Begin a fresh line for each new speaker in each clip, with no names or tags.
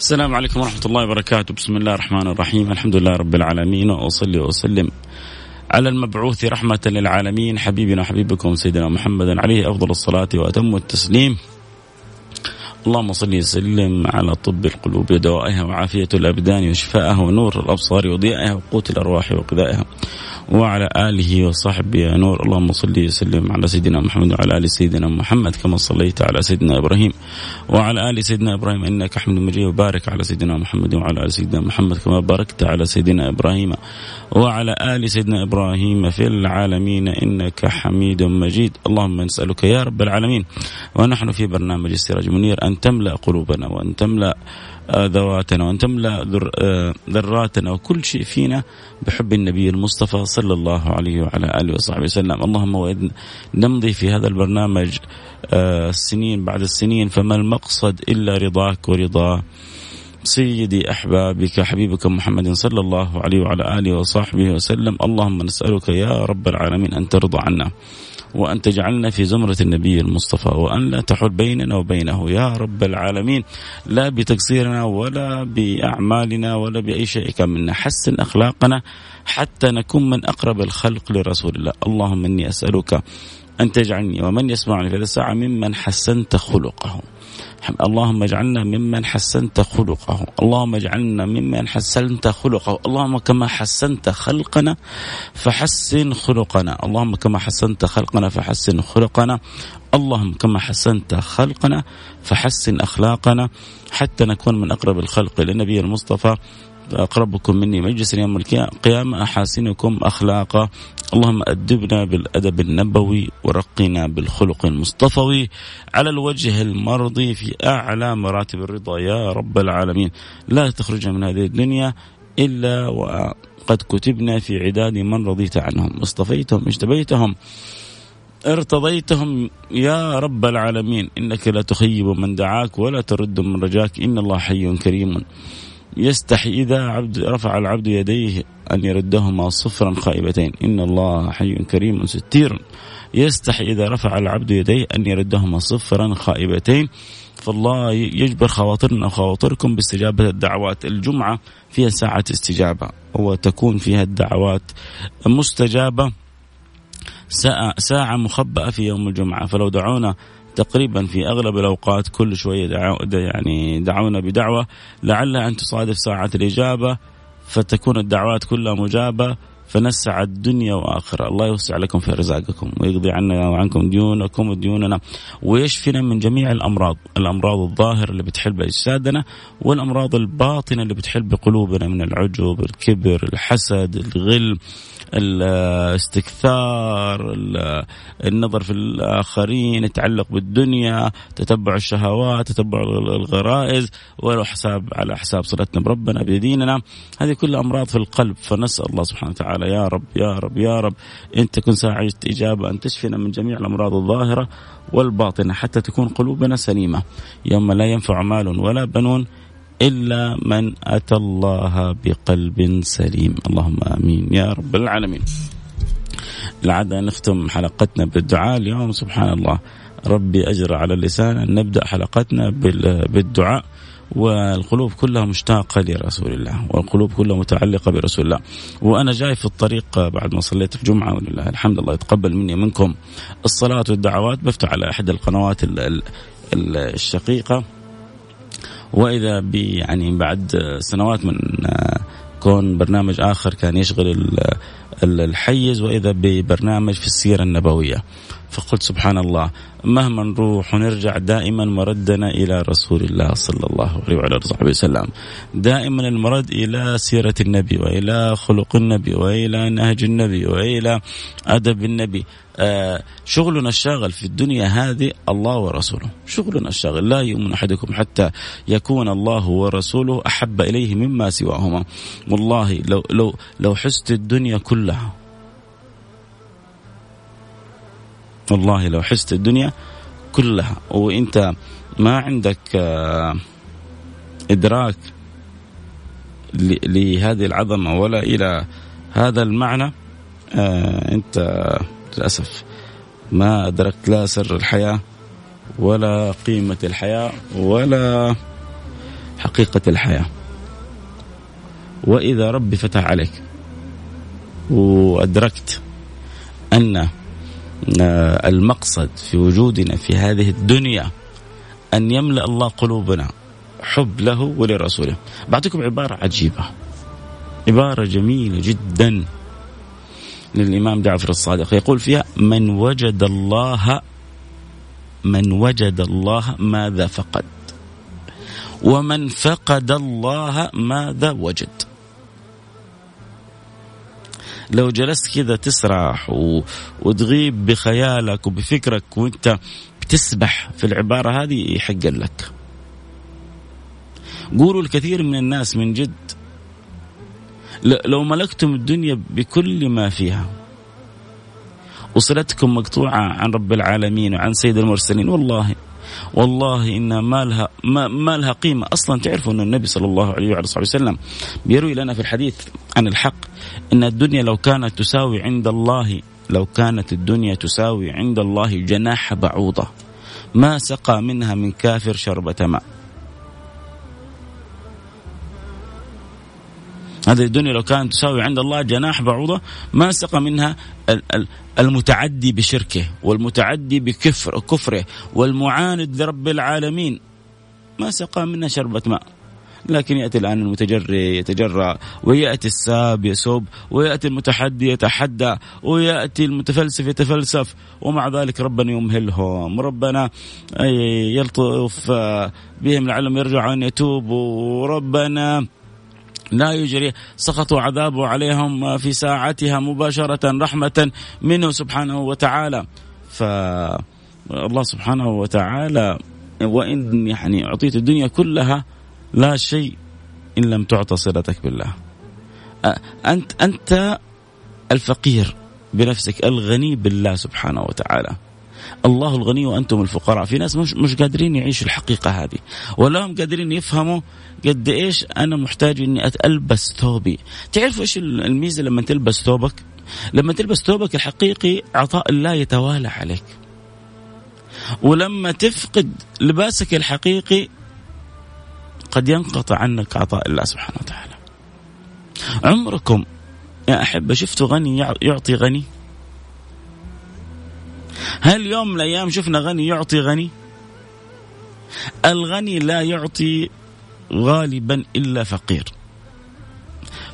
السلام عليكم ورحمة الله وبركاته. بسم الله الرحمن الرحيم. الحمد لله رب العالمين. وأصلي وأسلم على المبعوث رحمة للعالمين. حبيبنا وحبيبكم سيدنا محمد عليه أفضل الصلاة وأتم التسليم. اللهم صل وسلم على طب القلوب ودوائها وعافية الأبدان وشفائها ونور الأبصار وضيائها وقوت الأرواح وغذائها وعلى آله وصحبه. يا نور اللهم صل وسلم على سيدنا محمد وعلى آل سيدنا محمد كما صليت على سيدنا إبراهيم وعلى آل سيدنا إبراهيم إنك حميد مجيد. وبارك على سيدنا محمد وعلى آل سيدنا محمد كما باركت على سيدنا إبراهيم وعلى آل سيدنا إبراهيم في العالمين إنك حميد مجيد. اللهم نسألك يا رب العالمين. ونحن في برنامج السراج منير أن تملأ قلوبنا وأن تملأ ذواتنا وأن تملأ ذراتنا وكل شيء فينا بحب النبي المصطفى صلى الله عليه وعلى آله وصحبه وسلم. اللهم وإذ نمضي في هذا البرنامج السنين بعد السنين فما المقصد إلا رضاك ورضا سيدي أحبابك حبيبك محمد صلى الله عليه وعلى آله وصحبه وسلم. اللهم نسألك يا رب العالمين أن ترضى عنا. وأن تجعلنا في زمرة النبي المصطفى وأن لا تحل بيننا وبينه يا رب العالمين. لا بتقصيرنا ولا بأعمالنا ولا بأي شيء كان منا حسن أخلاقنا حتى نكون من أقرب الخلق لرسول الله. اللهم إني أسألك أن تجعلني ومن يسمعني في هذه الساعة ممن حسنت خلقه. اللهم اجعلنا ممن حسنت خلقه. اللهم اجعلنا ممن حسنت خلقه. اللهم كما حسنت خلقنا فحسن خلقنا. اللهم كما حسنت خلقنا فحسن خلقنا. اللهم كما حسنت خلقنا فحسن أخلاقنا. حتى نكون من أقرب الخلق للنبي المصطفى. أقربكم مني مجلسا يوم القيامة أحاسنكم أخلاقا. اللهم أدبنا بالأدب النبوي ورقنا بالخلق المصطفوي على الوجه المرضي في أعلى مراتب الرضا. يا رب العالمين. لا تخرجنا من هذه الدنيا إلا وقد كتبنا في عداد من رضيت عنهم. اصطفيتهم اجتبيتهم ارتضيتهم. يا رب العالمين إنك لا تخيب من دعاك ولا ترد من رجاك. إن الله حي كريم. يستحي إذا عبد رفع العبد يديه أن يردهما صفرا خائبتين. إن الله حي كريم ستير. يستحي إذا رفع العبد يديه أن يردهما صفرا خائبتين. فالله يجبر خواطرنا وخواطركم باستجابة الدعوات. الجمعة فيها ساعة استجابة وتكون فيها الدعوات مستجابة. ساعة, مخبأة في يوم الجمعة. فلو دعونا تقريبا في أغلب الأوقات كل شوية دعو يعني دعونا بدعوة لعلها أن تصادف ساعة الإجابة. فتكون الدعوات كلها مجابة فنسعد دنيا وآخرة، الله يوسع لكم في رزاقكم ويقضي عنا وعنكم ديونكم وديوننا ويشفينا من جميع الأمراض، الأمراض الظاهرة اللي بتحل بأجسادنا والأمراض الباطنة اللي بتحل بقلوبنا من العجب، الكبر، الحسد، الغل، الاستكثار النظر في الآخرين يتعلق بالدنيا تتبع الشهوات تتبع الغرائز ولو حساب على حساب صلتنا بربنا بديننا هذه كلها أمراض في القلب فنسأل الله سبحانه وتعالى يا رب يا رب يا رب. أنت تكون ساعة إجابة أن تشفينا من جميع الأمراض الظاهرة والباطنة حتى تكون قلوبنا سليمة. يوم لا ينفع مال ولا بنون إلا من أتى الله بقلب سليم. اللهم آمين. يا رب العالمين. العادة نختم حلقتنا بالدعاء اليوم. سبحان الله. ربي أجر على اللسان أن نبدأ حلقتنا بالدعاء. والقلوب كلها مشتاقة لرسول الله والقلوب كلها متعلقة برسول الله. وأنا جاي في الطريق بعد ما صليت الجمعة ولله الحمد الله يتقبل مني منكم. الصلاة والدعوات بفتح على أحد القنوات الشقيقة. وإذا يعني بعد سنوات من كون برنامج آخر كان يشغل الحيز وإذا ببرنامج في السيرة النبوية. فقلت سبحان الله مهما نروح ونرجع دائما مردنا إلى رسول الله صلى الله عليه وعلى وصحبه وسلم. دائما المرد إلى سيرة النبي وإلى خلق النبي وإلى نهج النبي وإلى أدب النبي. آه شغلنا الشاغل في الدنيا هذه الله ورسوله، شغلنا الشاغل لا يؤمن أحدكم حتى يكون الله ورسوله أحب إليه مما سواهما. والله لو لو لو حست الدنيا كلها والله لو حست الدنيا كلها. وإنت ما عندك آه، إدراك لهذه العظمة ولا إلى هذا المعنى آه، إنت للأسف ما أدركت لا سر الحياة ولا قيمة الحياة ولا حقيقة الحياة. وإذا ربي فتح عليك وأدركت أن المقصد في وجودنا في هذه الدنيا أن يملأ الله قلوبنا حب له ولرسوله. بعطيكم عبارة عجيبة عبارة جميلة جدا للإمام جعفر الصادق. يقول فيها من وجد الله من وجد الله ماذا فقد؟ ومن فقد الله ماذا وجد؟ لو جلست كذا تسرح و... وتغيب بخيالك وبفكرك وانت بتسبح في العبارة هذه يحق لك. قولوا الكثير من الناس من جد لو ملكتم الدنيا بكل ما فيها وصلتكم مقطوعة عن رب العالمين وعن سيد المرسلين والله والله إن ما لها ما, ما لها قيمة. أصلا تعرفوا أن النبي صلى الله عليه وعلى صحبه وسلم بيروي لنا في الحديث عن الحق إن الدنيا لو كانت تساوي عند الله لو كانت الدنيا تساوي عند الله جناح بعوضة. ما سقى منها من كافر شربة ماء. هذه الدنيا لو كانت تساوي عند الله جناح بعوضة ما سقى منها المتعدي بشركه والمتعدي بكفر كفره والمعاند لرب العالمين. ما سقى منها شربة ماء. لكن يأتي الآن المتجري يتجرى ويأتي الساب يسب ويأتي المتحدي يتحدى ويأتي المتفلسف يتفلسف ومع ذلك ربنا يمهلهم. ربنا يلطف بهم لعلهم يرجعون يتوبوا. وربنا لا يجري. سخط عذابه عليهم في ساعتها مباشرة رحمة منه سبحانه وتعالى. فالله سبحانه وتعالى وإن يعني أعطيت الدنيا كلها لا شيء إن لم تعطى صلتك بالله. أنت أنت الفقير بنفسك الغني بالله سبحانه وتعالى. الله الغني وأنتم الفقراء. في ناس مش مش قادرين يعيشوا الحقيقة هذه ولا هم قادرين يفهموا قد إيش أنا محتاج إني ألبس ثوبي. تعرفوا إيش الميزة لما تلبس ثوبك؟ لما تلبس ثوبك الحقيقي عطاء الله يتوالى عليك. ولما تفقد لباسك الحقيقي قد ينقطع عنك عطاء الله سبحانه وتعالى. عمركم يا أحبة شفتوا غني يعطي غني؟ هل يوم من الأيام شفنا غني يعطي غني؟ الغني لا يعطي غالبا إلا فقير.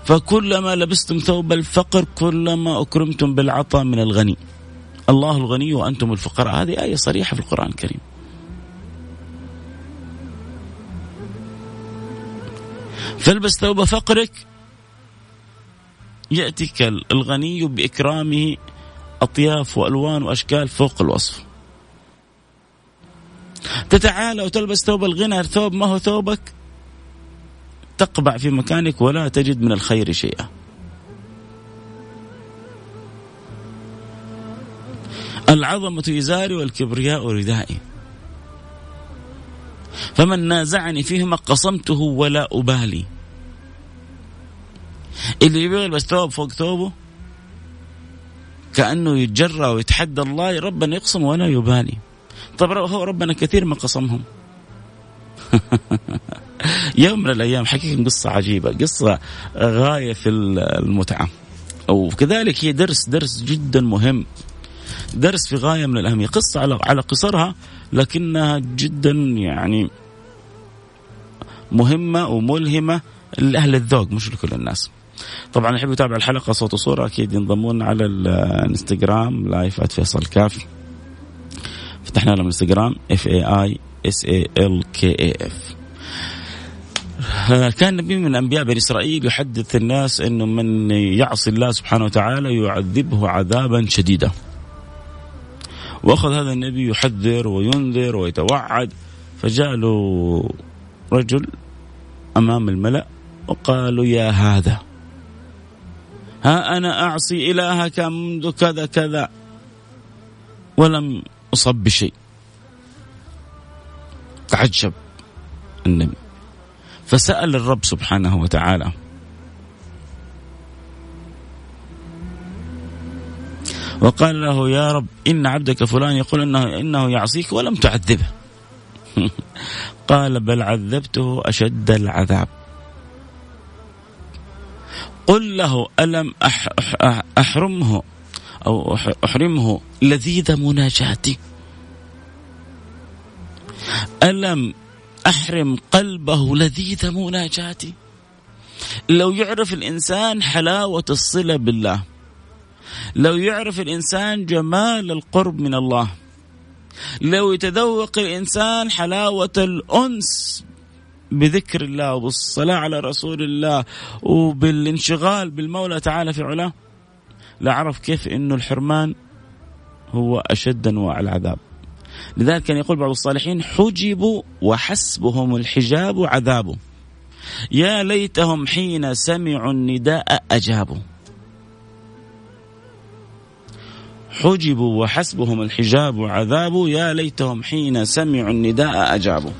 فكلما لبستم ثوب الفقر كلما أكرمتم بالعطاء من الغني. الله الغني وأنتم الفقراء. هذه آية صريحة في القرآن الكريم. فالبس ثوب فقرك يأتيك الغني بإكرامه أطياف وألوان وأشكال فوق الوصف. تتعالى وتلبس ثوب الغنى ثوب ما هو ثوبك؟ تقبع في مكانك ولا تجد من الخير شيئا. العظمة إزاري والكبرياء ردائي. فمن نازعني فيهما قصمته ولا أبالي. اللي يبغى يلبس ثوب فوق ثوبه كأنه يتجرى ويتحدى الله ربنا يقسم ولا يبالي. طب هو ربنا كثير ما قسمهم. يوم من الأيام حقيقه قصة عجيبة قصة غاية في المتعة. وكذلك هي درس درس جدا مهم. درس في غاية من الأهمية. قصة على على قصرها لكنها جدا يعني مهمة وملهمة لأهل الذوق مش لكل الناس. طبعا يحب يتابع الحلقة صوت وصورة أكيد ينضمون على الإنستغرام live فيصل كاف. فتحنا لهم الإنستغرام F A I S A L K A F كان نبي من أنبياء بني إسرائيل يحدث الناس إنه من يعصي الله سبحانه وتعالى يعذبه عذابا شديدا. وأخذ هذا النبي يحذر وينذر ويتوعد. فجاء له رجل أمام الملأ وقالوا يا هذا. ها أنا أعصي إلهك منذ كذا كذا ولم أصب بشيء. تعجب النبي. فسأل الرب سبحانه وتعالى. وقال له يا رب إن عبدك فلان يقول إنه, إنه يعصيك ولم تعذبه. قال بل عذبته أشد العذاب. قل له ألم أحرمه أو أحرمه لذيذ مناجاتي؟ ألم أحرم قلبه لذيذ مناجاتي؟ لو يعرف الإنسان حلاوة الصلة بالله لو يعرف الإنسان جمال القرب من الله لو يتذوق الإنسان حلاوة الأنس بذكر الله وبالصلاة على رسول الله وبالانشغال بالمولى تعالى في علاه. لعرف كيف أنه الحرمان هو أشد أنواع العذاب. لذلك كان يقول بعض الصالحين حجبوا وحسبهم الحجاب عذابه يا ليتهم حين سمعوا النداء أجابوا. حجبوا وحسبهم الحجاب عذاب. يا ليتهم حين سمعوا النداء أجابوا.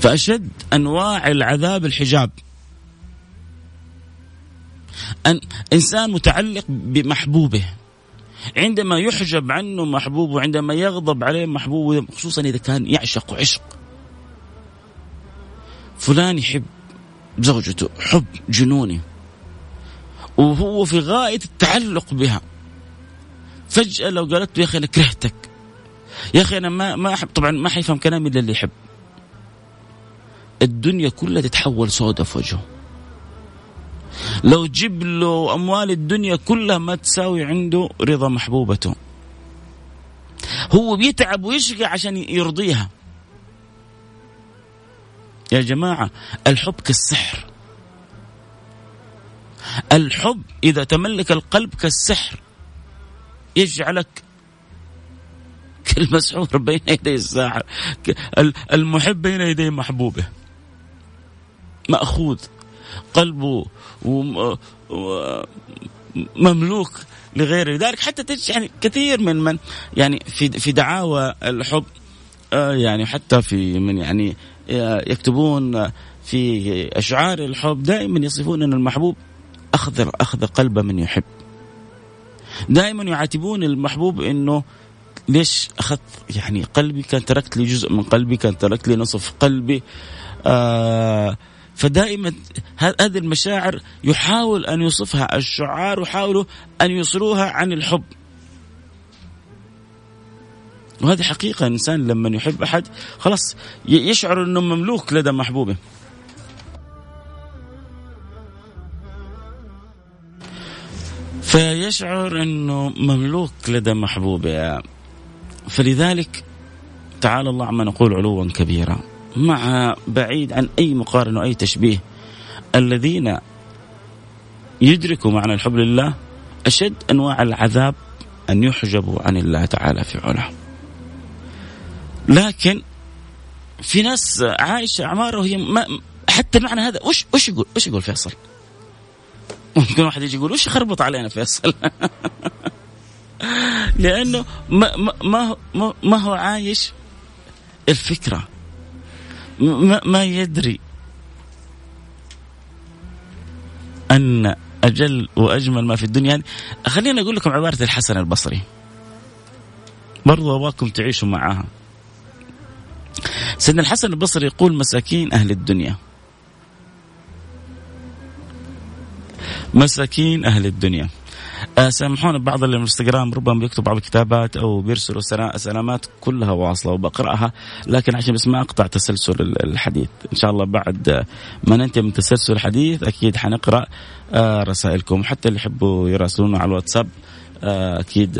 فأشد أنواع العذاب الحجاب. أن إنسان متعلق بمحبوبه. عندما يحجب عنه محبوبه عندما يغضب عليه محبوبه خصوصا إذا كان يعشق عشق. فلان يحب زوجته حب جنوني وهو في غاية التعلق بها. فجأة لو قالت له يا أخي أنا كرهتك. يا أخي أنا ما ما أحب طبعا ما حيفهم كلامي إلا اللي يحب. الدنيا كلها تتحول سوداء في وجهه لو جيب له أموال الدنيا كلها ما تساوي عنده رضا محبوبته. هو بيتعب ويشقى عشان يرضيها. يا جماعة الحب كالسحر. الحب إذا تملك القلب كالسحر يجعلك كالمسحور بين يدي الساحر المحب بين يدي محبوبه. مأخوذ قلبه مملوك لغيره. لذلك حتى تجد يعني كثير من من يعني في في دعاوى الحب آه، يعني حتى في من يعني آه، يكتبون في أشعار الحب دائما يصفون أن المحبوب اخذ اخذ قلب من يحب. دائما يعاتبون المحبوب إنه ليش أخذت؟ يعني قلبي كان تركت لي جزء من قلبي كان تركت لي نصف قلبي آه فدائما هذه المشاعر يحاول أن يوصفها الشعار يحاولوا أن يصروها عن الحب. وهذه حقيقة الإنسان لما يحب أحد خلاص يشعر إنه مملوك لدى محبوبه. فيشعر إنه مملوك لدى محبوبه. فلذلك تعالى الله عما نقول علوا كبيرا. مع بعيد عن أي مقارنة وأي تشبيه الذين يدركوا معنى الحب لله أشد أنواع العذاب أن يحجبوا عن الله تعالى في علاه. لكن في ناس عايشة اعماره وهي ما حتى معنى هذا وش وش يقول وش يقول فيصل؟ ممكن واحد يجي يقول وش يخربط علينا فيصل؟ لأنه ما ما ما, ما هو عايش الفكرة ما, ما يدري أن أجل وأجمل ما في الدنيا. خليني أقول لكم عبارة الحسن البصري. برضو أبغاكم تعيشوا معها سيدنا الحسن البصري يقول مساكين أهل الدنيا. مساكين أهل الدنيا. سامحونا بعض الانستغرام ربما بيكتب بعض الكتابات أو بيرسلوا سلامات كلها واصلة وبقرأها لكن عشان بس ما أقطع تسلسل الحديث. إن شاء الله بعد ما ننتهي من تسلسل الحديث أكيد حنقرأ آه، رسائلكم. حتى اللي يحبوا يراسلونا على الواتساب آه، أكيد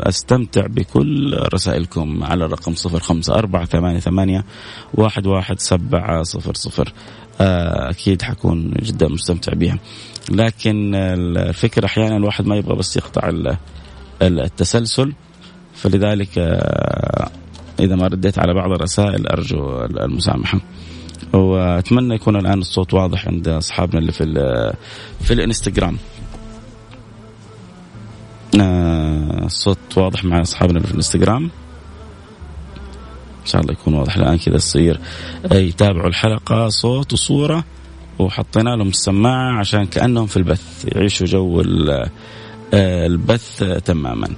أستمتع بكل رسائلكم على الرقم صفر خمسة أربعة ثمانية ثمانية واحد واحد سبعة صفر صفر. أكيد حكون جدا مستمتع بها. لكن الفكرة أحيانا الواحد ما يبغى بس يقطع التسلسل. فلذلك آه، إذا ما رديت على بعض الرسائل أرجو المسامحة. وأتمنى يكون الآن الصوت واضح عند أصحابنا اللي في في الإنستغرام. آه، الصوت واضح مع أصحابنا اللي في الإنستغرام. إن شاء الله يكون واضح الآن كذا تصير يتابعوا الحلقة صوت وصورة. وحطينا لهم السماعة عشان كأنهم في البث يعيشوا جو آه، البث تماما.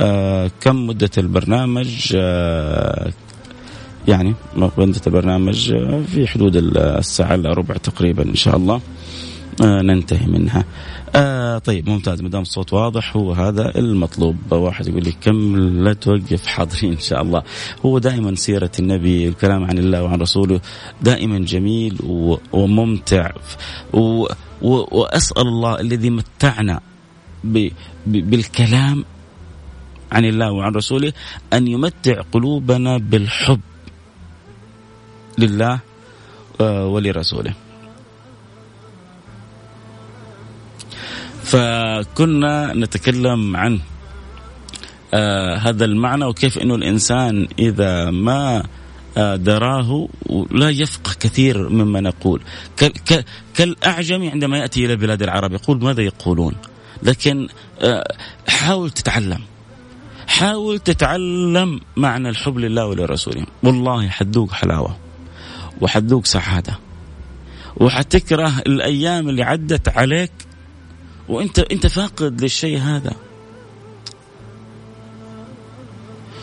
آه، كم مدة البرنامج؟ آه، يعني مدة البرنامج في حدود الساعة الا ربع تقريبا إن شاء الله. ننتهي منها آه طيب ممتاز. ما دام الصوت واضح هو هذا المطلوب. واحد يقول لي كم لا توقف حاضرين إن شاء الله. هو دائما سيرة النبي الكلام عن الله وعن رسوله دائما جميل وممتع. و وأسأل الله الذي متعنا بالكلام عن الله وعن رسوله أن يمتع قلوبنا بالحب لله آه، ولرسوله. فكنا نتكلم عن آه هذا المعنى وكيف إنه الإنسان إذا ما آه دراه لا يفقه كثير مما نقول. كالأعجمي عندما يأتي إلى بلاد العرب يقول ماذا يقولون؟ لكن آه حاول تتعلم. حاول تتعلم معنى الحب لله ولرسوله. والله حتذوق حلاوة وحتذوق سعادة. وحتكره الأيام اللي عدت عليك وانت انت فاقد للشيء هذا.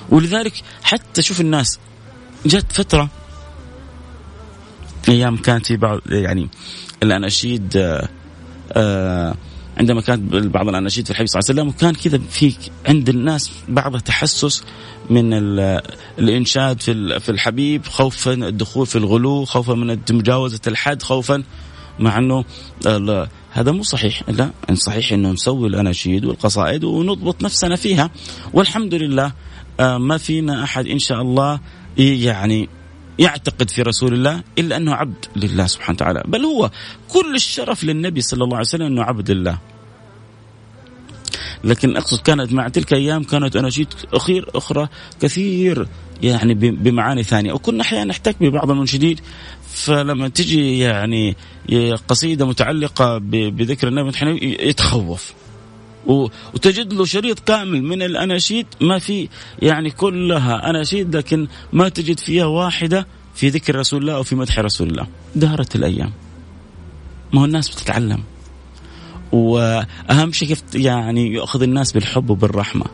ولذلك حتى شوف الناس جت فترة أيام كانت في بعض يعني الاناشيد آه، آآ عندما كانت بعض الاناشيد في الحبيب صلى الله عليه وسلم وكان كذا في عند الناس بعض تحسس من الإنشاد في في الحبيب خوفا الدخول في الغلو خوفا من مجاوزة الحد خوفا مع أنه هذا مو صحيح. لا صحيح إنه نسوي الأناشيد والقصائد ونضبط نفسنا فيها. والحمد لله آه، ما فينا أحد إن شاء الله يعني يعتقد في رسول الله إلا أنه عبد لله سبحانه وتعالى، بل هو كل الشرف للنبي صلى الله عليه وسلم أنه عبد لله. لكن أقصد كانت مع تلك الأيام كانت أناشيد أخير أخرى كثير يعني بمعاني ثانية. وكنا أحيانا نحتك ببعض المنشدين فلما تجي يعني قصيدة متعلقة بذكر النبي يتخوف. وتجد له شريط كامل من الأناشيد ما في يعني كلها أناشيد لكن ما تجد فيها واحدة في ذكر رسول الله أو في مدح رسول الله. دارت الأيام. ما هو الناس بتتعلم. وأهم شيء كيف يعني ياخذ الناس بالحب وبالرحمة.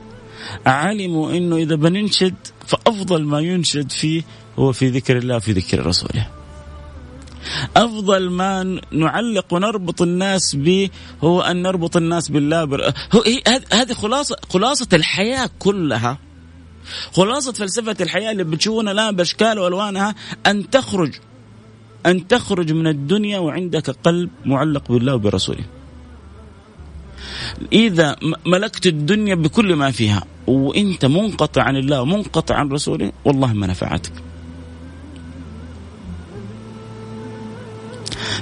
علموا إنه إذا بننشد فأفضل ما ينشد فيه هو في ذكر الله في ذكر رسوله. أفضل ما نعلق ونربط الناس به هو أن نربط الناس بالله. هذه خلاصه خلاصة الحياة كلها خلاصة فلسفة الحياة اللي بتشوفونها الآن بأشكال وألوانها أن تخرج أن تخرج من الدنيا وعندك قلب معلق بالله وبرسوله إذا ملكت الدنيا بكل ما فيها وأنت منقطع عن الله ومنقطع عن رسوله والله ما نفعتك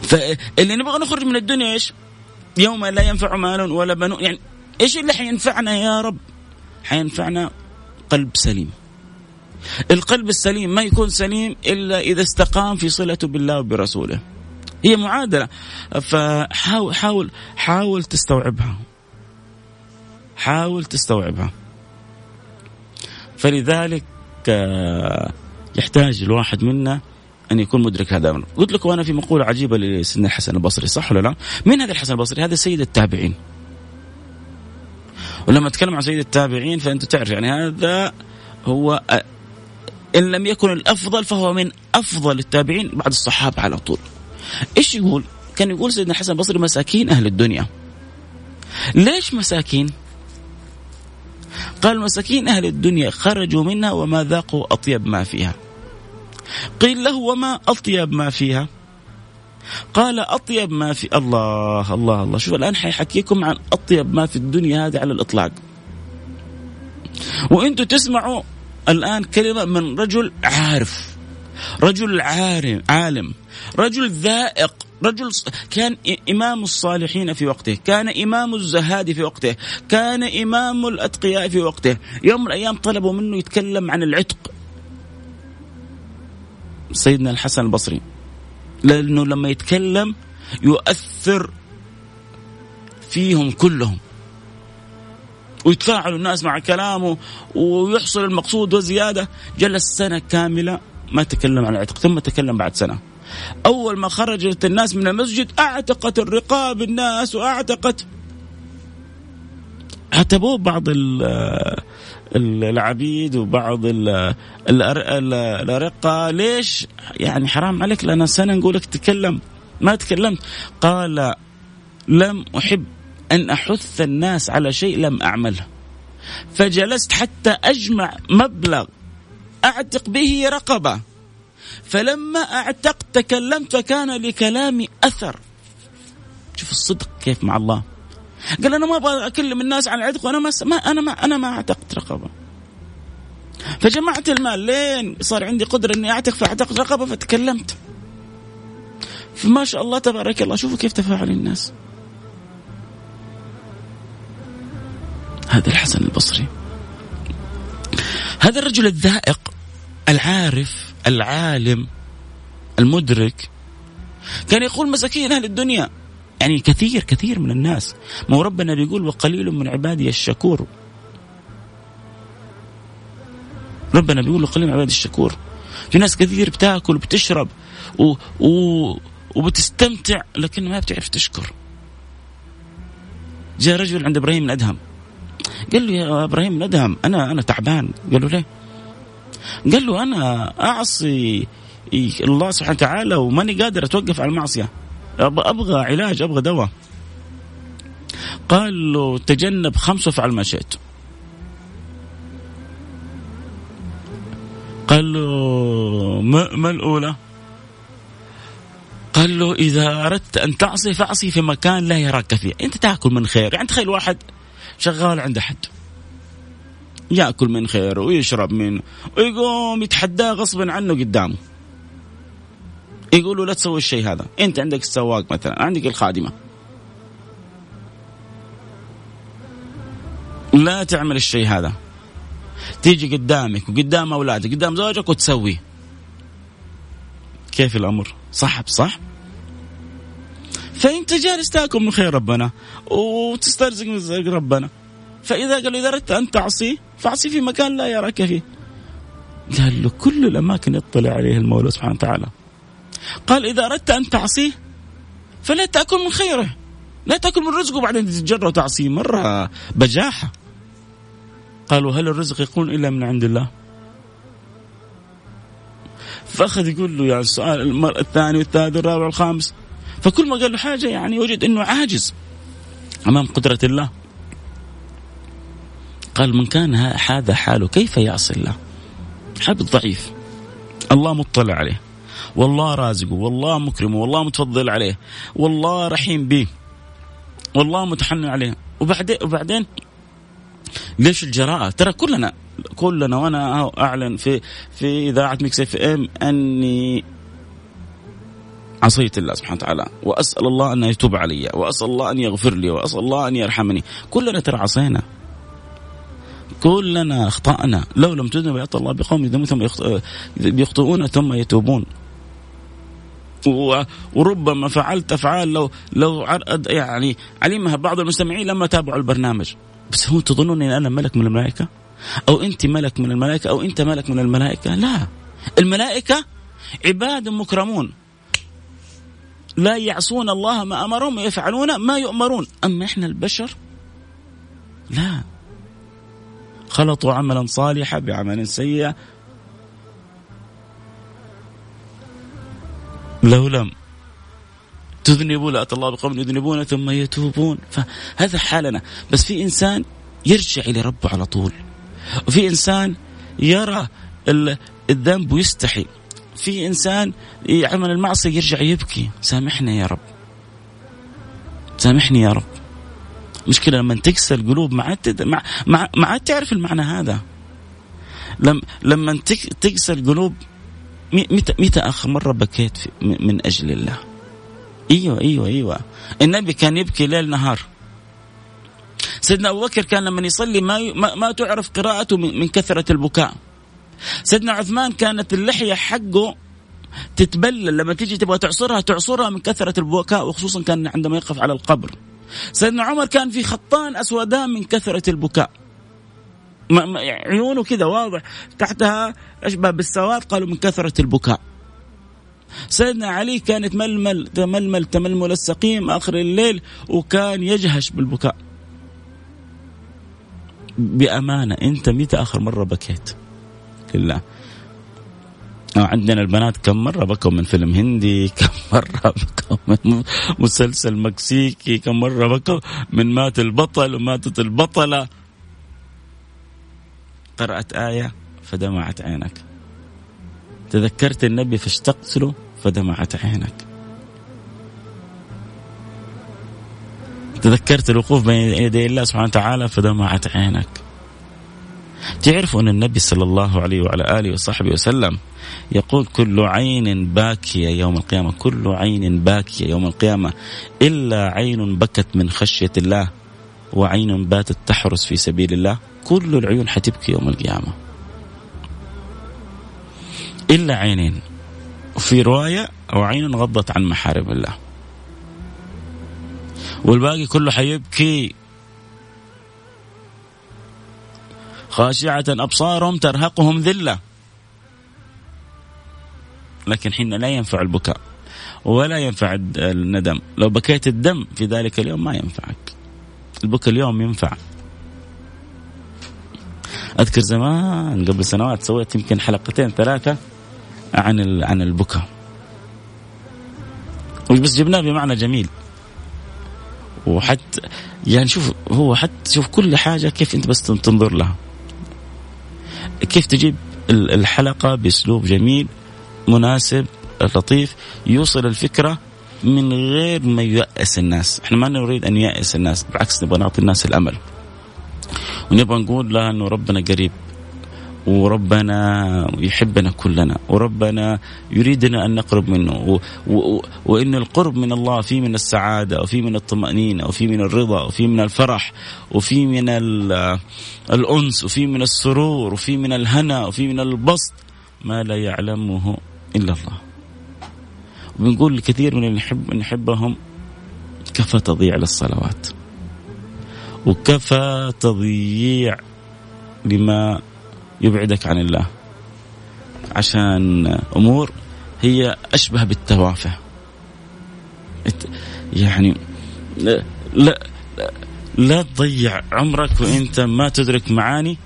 فاللي نبغى نخرج من الدنيا إيش؟ يوم لا ينفع مال ولا بنون يعني إيش اللي حينفعنا يا رب؟ حينفعنا قلب سليم. القلب السليم ما يكون سليم إلا إذا استقام في صلته بالله وبرسوله. هي معادلة فحاول حاول حاول تستوعبها. حاول تستوعبها. فلذلك آه، يحتاج الواحد منا أن يكون مدرك هذا الامر قلت لكم أنا في مقولة عجيبة لسيدنا الحسن البصري صح ولا لا؟ من هذا الحسن البصري؟ هذا سيد التابعين. ولما اتكلم عن سيد التابعين فأنت تعرف يعني هذا هو إن لم يكن الأفضل فهو من أفضل التابعين بعد الصحابة على طول. إيش يقول؟ كان يقول سيدنا الحسن البصري مساكين أهل الدنيا. ليش مساكين؟ قال مساكين أهل الدنيا خرجوا منها وما ذاقوا أطيب ما فيها. قيل له وما أطيب ما فيها؟ قال أطيب ما في الله الله الله. شوف الآن حيحكيكم عن أطيب ما في الدنيا هذه على الإطلاق. وأنتم تسمعوا الآن كلمة من رجل عارف رجل عالم عالم رجل ذائق رجل كان إمام الصالحين في وقته كان إمام الزهاد في وقته كان إمام الأتقياء في وقته. يوم من الأيام طلبوا منه يتكلم عن العتق. سيدنا الحسن البصري لأنه لما يتكلم يؤثر فيهم كلهم ويتفاعل الناس مع كلامه ويحصل المقصود وزياده جلس سنة كاملة ما تكلم عن العتق ثم تكلم بعد سنة. أول ما خرجت الناس من المسجد أعتقت الرقاب الناس وأعتقت عتبوه بعض العبيد وبعض الأرقة. ليش؟ يعني حرام عليك لنا سنة نقولك تكلم. ما تكلمت. قال لم أحب أن أحث الناس على شيء لم أعمله. فجلست حتى أجمع مبلغ أعتق به رقبة. فلما أعتقت تكلمت فكان لكلامي أثر. شوف الصدق كيف مع الله. قال أنا ما أبغى أكلم الناس عن العتق وأنا ما أنا ما أنا ما أعتقت رقبة. فجمعت المال. لين صار عندي قدرة إني أعتق فأعتقت رقبة فتكلمت. فما شاء الله تبارك الله. شوفوا كيف تفاعل الناس. هذا الحسن البصري. هذا الرجل الذائق العارف العالم المدرك كان يقول مساكين أهل الدنيا. يعني كثير كثير من الناس. ما ربنا بيقول وقليل من عبادي الشكور. ربنا بيقول وقليل من عبادي الشكور. في ناس كثير بتاكل وبتشرب و... و... وبتستمتع لكن ما بتعرف تشكر. جاء رجل عند إبراهيم الادهم قال له يا إبراهيم ندهم أنا أنا تعبان. قال له ليه؟ قال له أنا أعصي الله سبحانه وتعالى وماني قادر أتوقف على المعصية. أبغى علاج أبغى دواء. قال له تجنب خمسة وافعل ما شئت. قال له ما, الأولى؟ قال له إذا أردت أن تعصي فاعصي في مكان لا يراك فيه، أنت تأكل من خير، يعني تخيل واحد شغال عند أحد يأكل من خيره ويشرب منه ويقوم يتحداه غصبا عنه قدامه. يقولوا لا تسوي الشيء هذا. أنت عندك السواق مثلا عندك الخادمة. لا تعمل الشيء هذا. تيجي قدامك وقدام أولادك قدام زوجك وتسويه كيف الأمر؟ صح صح فأنت جالس تأكل من خير ربنا وتسترزق من رزق ربنا. فإذا قال إذا أردت أن تعصي فاعصي في مكان لا يراك فيه. قال له كل الأماكن يطلع عليه المولى سبحانه وتعالى. قال إذا أردت أن تعصيه فلا تأكل من خيره. لا تأكل من رزقه. بعدين تتجرأ وتعصيه مرة بجاحة. قالوا هل الرزق يكون إلا من عند الله؟ فأخذ يقول له يعني السؤال الثاني والثالث والرابع والخامس. فكل ما قال له حاجة يعني وجد أنه عاجز أمام قدرة الله. قال من كان هذا حاله كيف يعصي الله؟ عبد ضعيف. الله مطلع عليه. والله رازقه والله مكرمه والله متفضل عليه والله رحيم به والله متحنن عليه. وبعدين وبعدين ليش الجراءة؟ ترى كلنا كلنا وأنا أعلن في في إذاعة Mix FM أني عصيت الله سبحانه وتعالى وأسأل الله أن يتوب علي وأسأل الله أن يغفر لي وأسأل الله أن يرحمني. كلنا ترى عصينا. كلنا أخطأنا. لو لم تذنب يعطى الله بقوم ثم يخطئون ثم يتوبون. وربما فعلت أفعال لو لو يعني علمها بعض المستمعين لما تابعوا البرنامج. بس هو تظنون إن أنا ملك من الملائكة؟ أو أنت ملك من الملائكة؟ أو أنت ملك من الملائكة؟ لا. الملائكة عباد مكرمون. لا يعصون الله ما أمرهم ويفعلون ما يؤمرون. أما إحنا البشر؟ لا. خلطوا عملا صالحا بعمل سيء لو لم. تذنبوا لا الله بقوم يذنبون ثم يتوبون. فهذا حالنا. بس في إنسان يرجع إلى ربه على طول. وفي إنسان يرى الذنب ويستحي في إنسان يعمل المعصية يرجع يبكي. سامحنا يا رب. سامحني يا رب. مشكلة لما تكسر القلوب ما عاد ما عاد تعرف المعنى هذا. لما لما تكسر القلوب متى متى آخر مرة بكيت من أجل الله؟ أيوه أيوه أيوه. النبي كان يبكي ليل نهار. سيدنا أبو بكر كان لما يصلي ما ما, تعرف قراءته من كثرة البكاء. سيدنا عثمان كانت اللحية حقه تتبلل. لما تيجي تبغى تعصرها تعصرها من كثرة البكاء وخصوصا كان عندما يقف على القبر. سيدنا عمر كان في خطان اسودان من كثرة البكاء. عيونه كذا واضح. تحتها أشبه بالسواد قالوا من كثرة البكاء. سيدنا علي كان يتململ تململ تململ السقيم آخر الليل وكان يجهش بالبكاء. بأمانة أنت متى آخر مرة بكيت؟ لله. عندنا البنات كم مرة بكوا من فيلم هندي كم مرة بكوا من مسلسل مكسيكي كم مرة بكوا من مات البطل وماتت البطلة. قرأت آية فدمعت عينك. تذكرت النبي فاشتقت له فدمعت عينك. تذكرت الوقوف بين يدي الله سبحانه وتعالى فدمعت عينك. تعرفوا أن النبي صلى الله عليه وعلى آله وصحبه وسلم يقول كل عين باكية يوم القيامة كل عين باكية يوم القيامة إلا عين بكت من خشية الله. وعين باتت تحرس في سبيل الله كل العيون حتبكي يوم القيامة. إلا عينين. وفي رواية أو عين غضت عن محارم الله. والباقي كله حيبكي. خاشعة أبصارهم ترهقهم ذلة. لكن حين لا ينفع البكاء ولا ينفع الندم. لو بكيت الدم في ذلك اليوم ما ينفعك. البكاء اليوم ينفع. أذكر زمان قبل سنوات سويت يمكن حلقتين ثلاثة عن عن البكاء بس جبناه بمعنى جميل. وحتى يعني شوف هو حتى شوف كل حاجة كيف أنت بس تنظر لها. كيف تجيب الحلقة بأسلوب جميل مناسب لطيف يوصل الفكرة من غير ما ييأس الناس. إحنا ما نريد أن ييأس الناس بالعكس نبغى نعطي الناس الأمل. ونبغى نقول لها إنه ربنا قريب وربنا يحبنا كلنا وربنا يريدنا أن نقرب منه و و وإن القرب من الله فيه من السعادة وفي من الطمأنينة وفي من الرضا وفي من الفرح وفي من الأنس وفي من السرور وفي من الهنا وفي من البسط ما لا يعلمه إلا الله. وبنقول لكثير من اللي نحب نحبهم كفى تضييع للصلوات. وكفى تضييع لما يبعدك عن الله. عشان أمور هي أشبه بالتوافه. يعني لا لا, لا تضيع عمرك وإنت ما تدرك معاني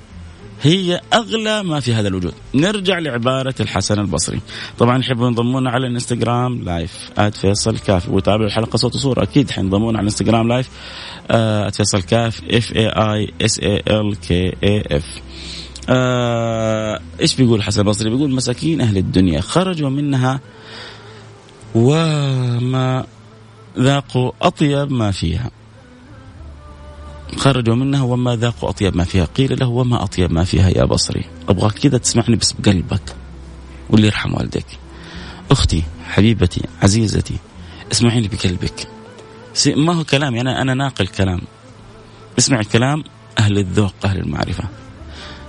هي أغلى ما في هذا الوجود. نرجع لعبارة الحسن البصري. طبعا يحبوا ينضمونا على الإنستغرام live at فيصل كاف. وتابعوا الحلقة صوت وصورة. أكيد حينضمونا على الإنستغرام live at فيصل كاف. F A I S A L K A F إيش بيقول حسن البصري؟ بيقول مساكين أهل الدنيا. خرجوا منها وما ذاقوا أطيب ما فيها. خرجوا منها وما ذاقوا اطيب ما فيها. قيل له وما اطيب ما فيها يا بصري. ابغاك كذا تسمعني بس بقلبك. واللي يرحم والديك. أختي حبيبتي عزيزتي اسمعيني بقلبك. ما هو كلامي أنا أنا ناقل كلام. اسمع كلام أهل الذوق أهل المعرفة.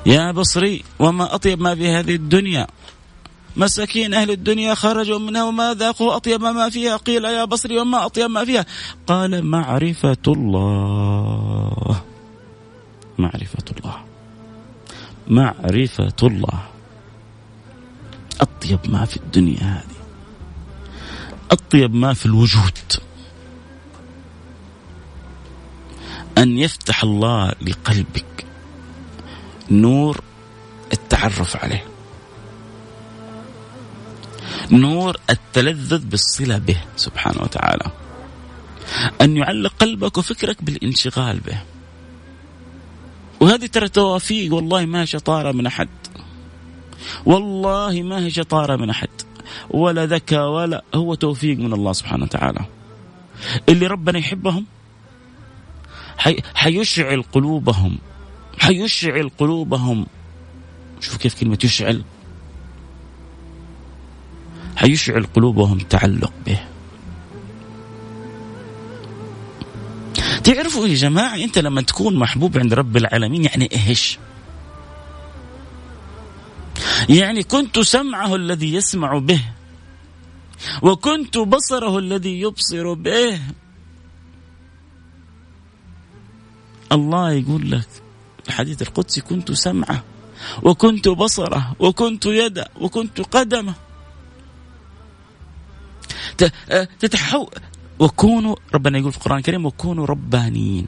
يا بصري وما أطيب ما في هذه الدنيا. مساكين أهل الدنيا خرجوا منها وما ذاقوا أطيب ما فيها. قيل يا بصري وما أطيب ما فيها. قال معرفة الله. معرفة الله. معرفة الله. أطيب ما في الدنيا هذه. أطيب ما في الوجود. أن يفتح الله لقلبك نور التعرف عليه. نور التلذذ بالصلة به سبحانه وتعالى. أن يعلق قلبك وفكرك بالانشغال به. وهذه ترى توافيق والله ما شطارة من أحد. والله ما هي شطارة من أحد. ولا ذكاء ولا هو توفيق من الله سبحانه وتعالى. اللي ربنا يحبهم حي... حيشعل قلوبهم. حيشعل قلوبهم. شوف كيف كلمة يشعل. حيشعل قلوبهم تعلق به. تعرفوا يا جماعة أنت لما تكون محبوب عند رب العالمين يعني إيش؟ يعني كنت سمعه الذي يسمع به وكنت بصره الذي يبصر به. الله يقول لك الحديث القدسي كنت سمعه وكنت بصره وكنت يده وكنت قدمه. تتحول وكونوا ربنا يقول في القرآن الكريم وكونوا ربانيين.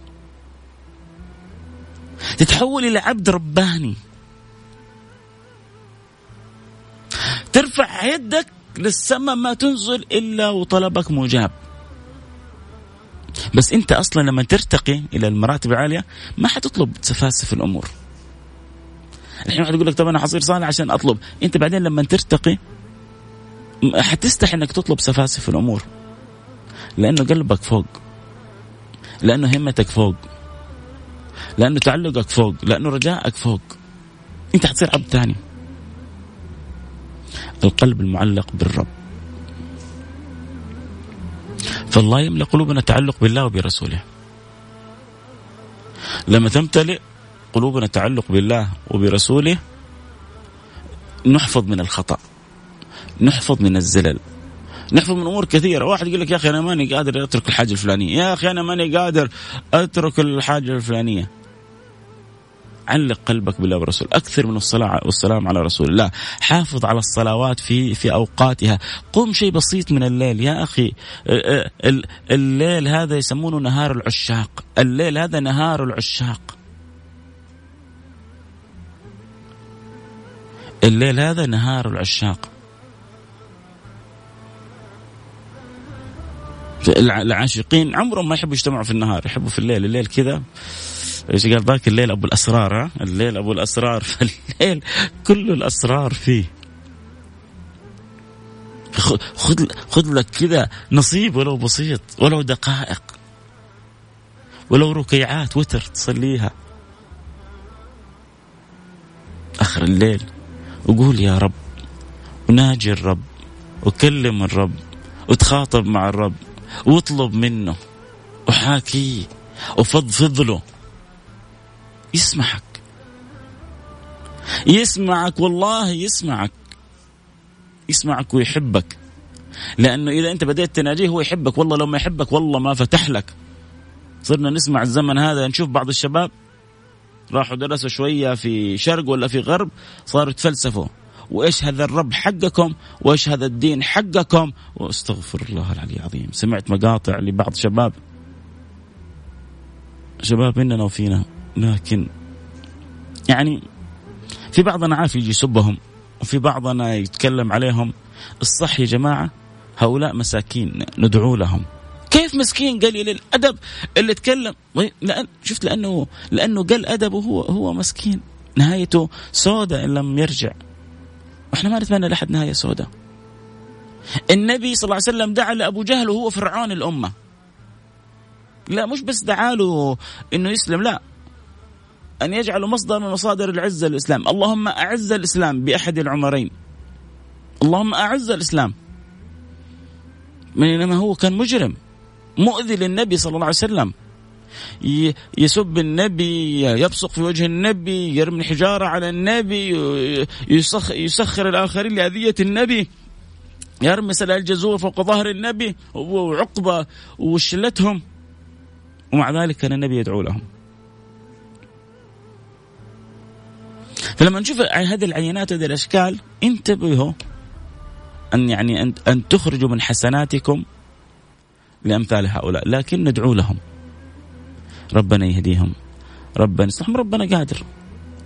تتحول إلى عبد رباني. ترفع يدك للسماء ما تنزل إلا وطلبك مجاب. بس أنت أصلا لما ترتقي إلى المراتب العالية ما حتطلب سفاسف الأمور. الحين واحد يقول لك طب أنا حصير صالح عشان أطلب. أنت بعدين لما ترتقي حتستحي أنك تطلب سفاسف الأمور. لأنه قلبك فوق. لأنه همتك فوق. لأنه تعلقك فوق. لأنه رجائك فوق. أنت حتصير عبد ثاني. القلب المعلق بالرب. فالله يملأ قلوبنا تعلق بالله وبرسوله. لما تمتلئ قلوبنا تعلق بالله وبرسوله نحفظ من الخطأ. نحفظ من الزلل. نحفظ من أمور كثيرة. واحد يقول لك يا أخي أنا ماني قادر أترك الحاجة الفلانية. يا أخي أنا ماني قادر أترك الحاجة الفلانية. علق قلبك بالله والرسول. أكثر من الصلاة والسلام على رسول الله. حافظ على الصلوات في في أوقاتها. قم شيء بسيط من الليل. يا أخي الليل هذا يسمونه نهار العشاق. الليل هذا نهار العشاق. الليل هذا نهار العشاق. العاشقين عمرهم ما يحبوا يجتمعوا في النهار يحبوا في الليل الليل كذا. إيش قال؟ ذاك الليل أبو الأسرار ها؟ الليل أبو الأسرار فالليل كل الأسرار فيه. خذ خذ لك كذا نصيب ولو بسيط ولو دقائق ولو ركيعات وتر تصليها. آخر الليل وقول يا رب وناجي الرب وكلم الرب وتخاطب مع الرب. واطلب منه. وحاكيه وفضفض له يسمعك. يسمعك والله يسمعك. يسمعك ويحبك. لأنه إذا أنت بديت تناجيه هو يحبك. والله لو ما يحبك والله ما فتح لك. صرنا نسمع الزمن هذا نشوف بعض الشباب راحوا درسوا شوية في شرق ولا في غرب صاروا يتفلسفوا. وايش هذا الرب حقكم وايش هذا الدين حقكم واستغفر الله العلي العظيم. سمعت مقاطع لبعض شباب. شباب مننا وفينا لكن يعني في بعضنا عارف يجي يسبهم وفي بعضنا يتكلم عليهم. الصح يا جماعة هؤلاء مساكين ندعو لهم. كيف مسكين؟ قليل الادب اللي تكلم. لأن شفت لأنه لأنه قل أدبه هو هو مسكين. نهايته سوداء إن لم يرجع. وإحنا ما نتمنى لأحد نهاية سوداء. النبي صلى الله عليه وسلم دعا لأبو جهل وهو فرعون الأمة. لا مش بس دعا له إنه يسلم لا. أن يجعل مصدر من مصادر العزه الإسلام. اللهم أعز الإسلام بأحد العمرين. اللهم أعز الإسلام. بينما هو كان مجرم. مؤذي للنبي صلى الله عليه وسلم. يسب النبي يبصق في وجه النبي يرمي حجارة على النبي يسخر الآخرين لأذية النبي يرمي سلاح الجزور فوق ظهر النبي وعقبة وشلتهم. ومع ذلك كان النبي يدعو لهم. فلما نشوف هذه العينات هذه الأشكال انتبهوا أن يعني ان أن تخرجوا من حسناتكم لأمثال هؤلاء لكن ندعو لهم. ربنا يهديهم. ربنا يصلحهم ربنا قادر.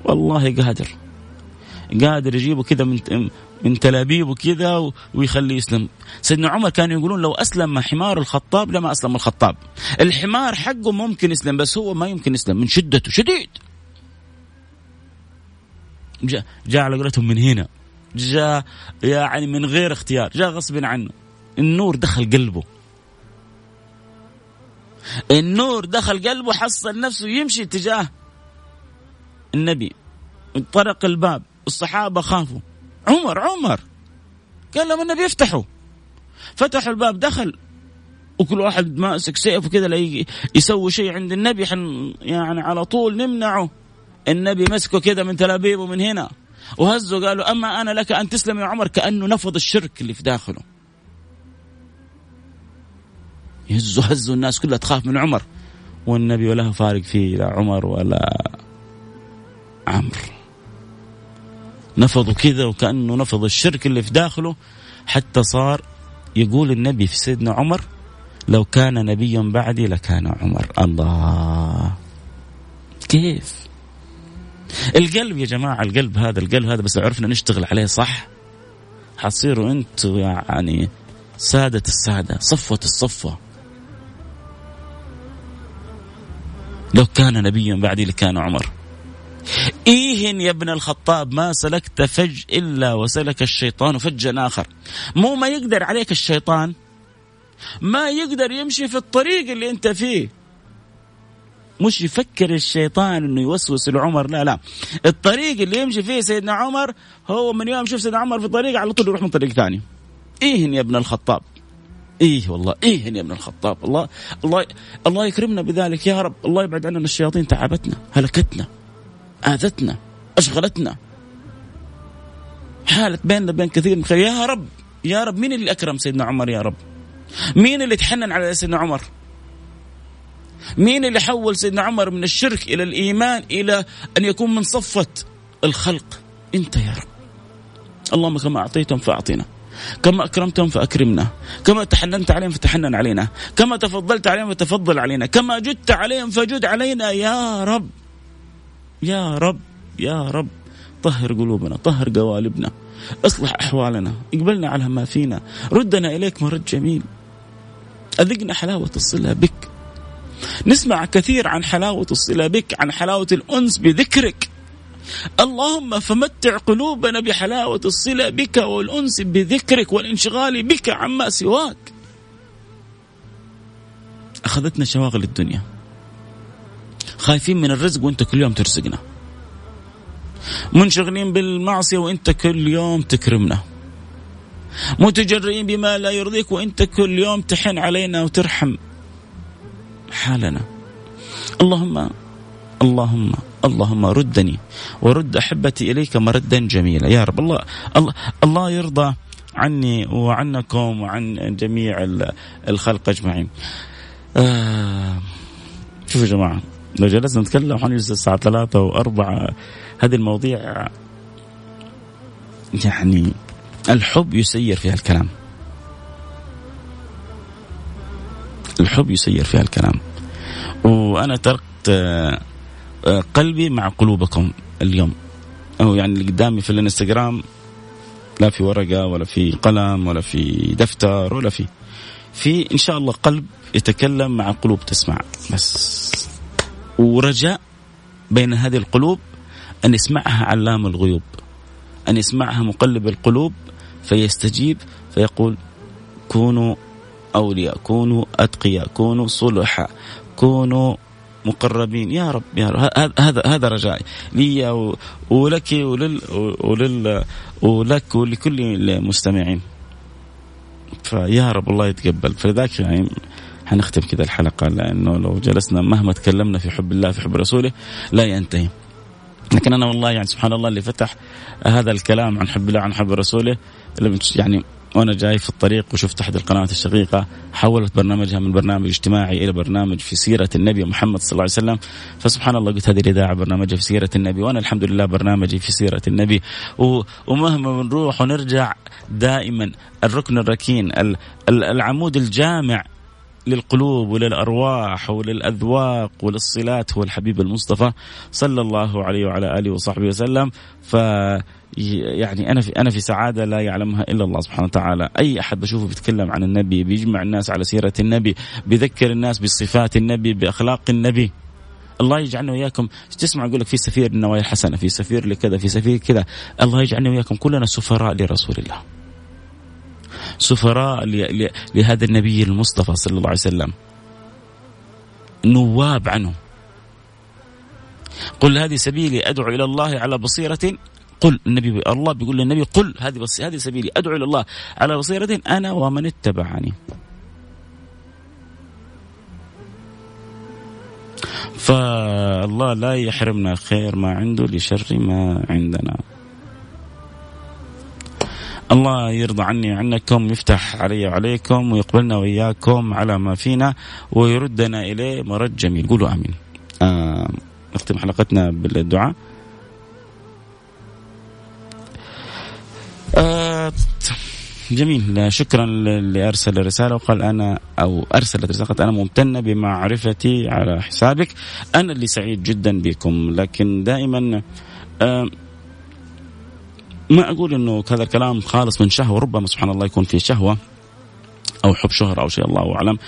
والله قادر. قادر يجيبه كذا من من تلابيبه كذا ويخليه يسلم. سيدنا عمر كانوا يقولون لو أسلم حمار الخطاب لما أسلم الخطاب. الحمار حقه ممكن يسلم بس هو ما يمكن يسلم من شدته. شديد. جاء, جاء على قولتهم من هنا. جاء يعني من غير اختيار. جاء غصب عنه. النور دخل قلبه. النور دخل قلبه حصل نفسه يمشي تجاه النبي. طرق الباب الصحابة خافوا. عمر عمر. قال لهم النبي يفتحوا فتحوا الباب دخل. وكل واحد ماسك سيف وكذا يسوي شيء عند النبي حن يعني على طول نمنعه. النبي مسكه كذا من تلابيبه من هنا. وهزوا قالوا أما أنا لك أن تسلم يا عمر كأنه نفض الشرك اللي في داخله. يهزوا هزوا الناس كلها تخاف من عمر. والنبي ولا فارق فيه لا عمر ولا عمرو نفضوا كذا وكأنه نفض الشرك اللي في داخله. حتى صار يقول النبي في سيدنا عمر لو كان نبيا بعدي لكان عمر. الله. كيف؟ القلب يا جماعة القلب هذا القلب هذا بس لو عرفنا نشتغل عليه صح حتصيروا أنتوا يعني سادة السادة صفوة الصفوة. لو كان نبيا بعدي لكان عمر. إيهن يا ابن الخطاب ما سلكت فج إلا وسلك الشيطان فجا آخر. مو ما يقدر عليك الشيطان ما يقدر يمشي في الطريق اللي أنت فيه. مش يفكر الشيطان إنه يوسوس لعمر لا لا. الطريق اللي يمشي فيه سيدنا عمر هو من يوم شوف سيدنا عمر في طريق على طول يروح من طريق ثاني. إيه يا ابن الخطاب. إيه والله إيه يا ابن الخطاب الله الله الله يكرمنا بذلك يا رب الله يبعد عننا الشياطين تعبتنا هلكتنا آذتنا أشغلتنا. حالت بيننا وبين كثير من خير يا رب يا رب مين اللي أكرم سيدنا عمر يا رب؟ مين اللي تحنن على سيدنا عمر؟ مين اللي حول سيدنا عمر من الشرك إلى الإيمان إلى أن يكون من صفة الخلق؟ أنت يا رب. اللهم كما أعطيتهم فأعطينا. كما أكرمتهم فأكرمنا. كما تحننت عليهم فتحنن علينا. كما تفضلت عليهم فتفضل علينا. كما جدت عليهم فجد علينا. يا رب. يا رب. يا رب. طهر قلوبنا. طهر قوالبنا. اصلح أحوالنا. اقبلنا على ما فينا. ردنا إليك مرد جميل. أذقنا حلاوة الصلة بك. نسمع كثير عن حلاوة الصلة بك عن حلاوة الأنس بذكرك. اللهم فمتع قلوبنا بحلاوة الصلة بك والأنس بذكرك والانشغال بك عما سواك. أخذتنا شواغل الدنيا. خايفين من الرزق وانت كل يوم ترزقنا. منشغلين بالمعصية وانت كل يوم تكرمنا. متجرئين بما لا يرضيك وانت كل يوم تحن علينا وترحم حالنا. اللهم اللهم اللهم ردني ورد أحبتي إليك مردا جميلا. يا رب الله الله, الله يرضى عني وعنكم وعن جميع الخلق أجمعين. آه شوفوا يا جماعة لو جلسنا نتكلم حنجلس الساعة ثلاثة وأربعة هذه المواضيع يعني الحب يسير فيها الكلام. الحب يسير فيها الكلام. وأنا تركت قلبي مع قلوبكم اليوم. أو يعني اللي قدامي في الإنستغرام لا في ورقة ولا في قلم ولا في دفتر ولا في في إن شاء الله قلب يتكلم مع قلوب تسمع. بس. ورجاء بين هذه القلوب أن يسمعها علام الغيوب. أن يسمعها مقلب القلوب فيستجيب فيقول كونوا أولياء كونوا أتقياء كونوا صلحاء كونوا مقربين. يا رب يا رب. هذا هذا رجائي. لي ولك ولل ولل ولك ولكل المستمعين. فيا رب الله يتقبل. فلذلك يعني حنختم كذا الحلقة لأنه لو جلسنا مهما تكلمنا في حب الله في حب رسوله لا ينتهي. لكن أنا والله يعني سبحان الله اللي فتح هذا الكلام عن حب الله عن حب رسوله يعني وأنا جاي في الطريق وشفت احد القنوات الشقيقة حولت برنامجها من برنامج اجتماعي إلى برنامج في سيرة النبي محمد صلى الله عليه وسلم. فسبحان الله قلت هذه الإذاعة برنامجها في سيرة النبي وأنا الحمد لله برنامجي في سيرة النبي. ومهما بنروح ونرجع دائما الركن الركين العمود الجامع للقلوب وللأرواح وللأذواق وللصلات هو الحبيب المصطفى صلى الله عليه وعلى آله وصحبه وسلم ف يعني أنا في أنا في سعادة لا يعلمها إلا الله سبحانه وتعالى، أي أحد بشوفه بيتكلم عن النبي، بيجمع الناس على سيرة النبي، بيذكر الناس بصفات النبي، بأخلاق النبي. الله يجعلنا وياكم تسمع يقول لك في سفير النوايا الحسنه، في سفير لكذا، في سفير كذا، الله يجعلنا وياكم كلنا سفراء لرسول الله. سفراء لهذا النبي المصطفى صلى الله عليه وسلم. نواب عنه. قل هذه سبيلي أدعو إلى الله على بصيرة قل النبي الله بيقول للنبي قل هذه بس هذه سبيلي أدعو إلى الله على بصيرة أنا ومن اتبعني. فالله لا يحرمنا خير ما عنده لشر ما عندنا. الله يرضى عني وعنكم يفتح علي وعليكم ويقبلنا وإياكم على ما فينا ويردنا إليه مرد جميل قولوا آمين. آه نختم حلقتنا بالدعاء. آه جميل شكرا اللي ارسل الرساله وقال أنا أو أرسلت رسالة أنا ممتنه بمعرفتي على حسابك أنا اللي سعيد جدا بكم لكن دائما آه ما أقول إنه هذا الكلام خالص من شهوة ربما سبحان الله يكون في شهوة أو حب شهرة أو شيء الله أعلم.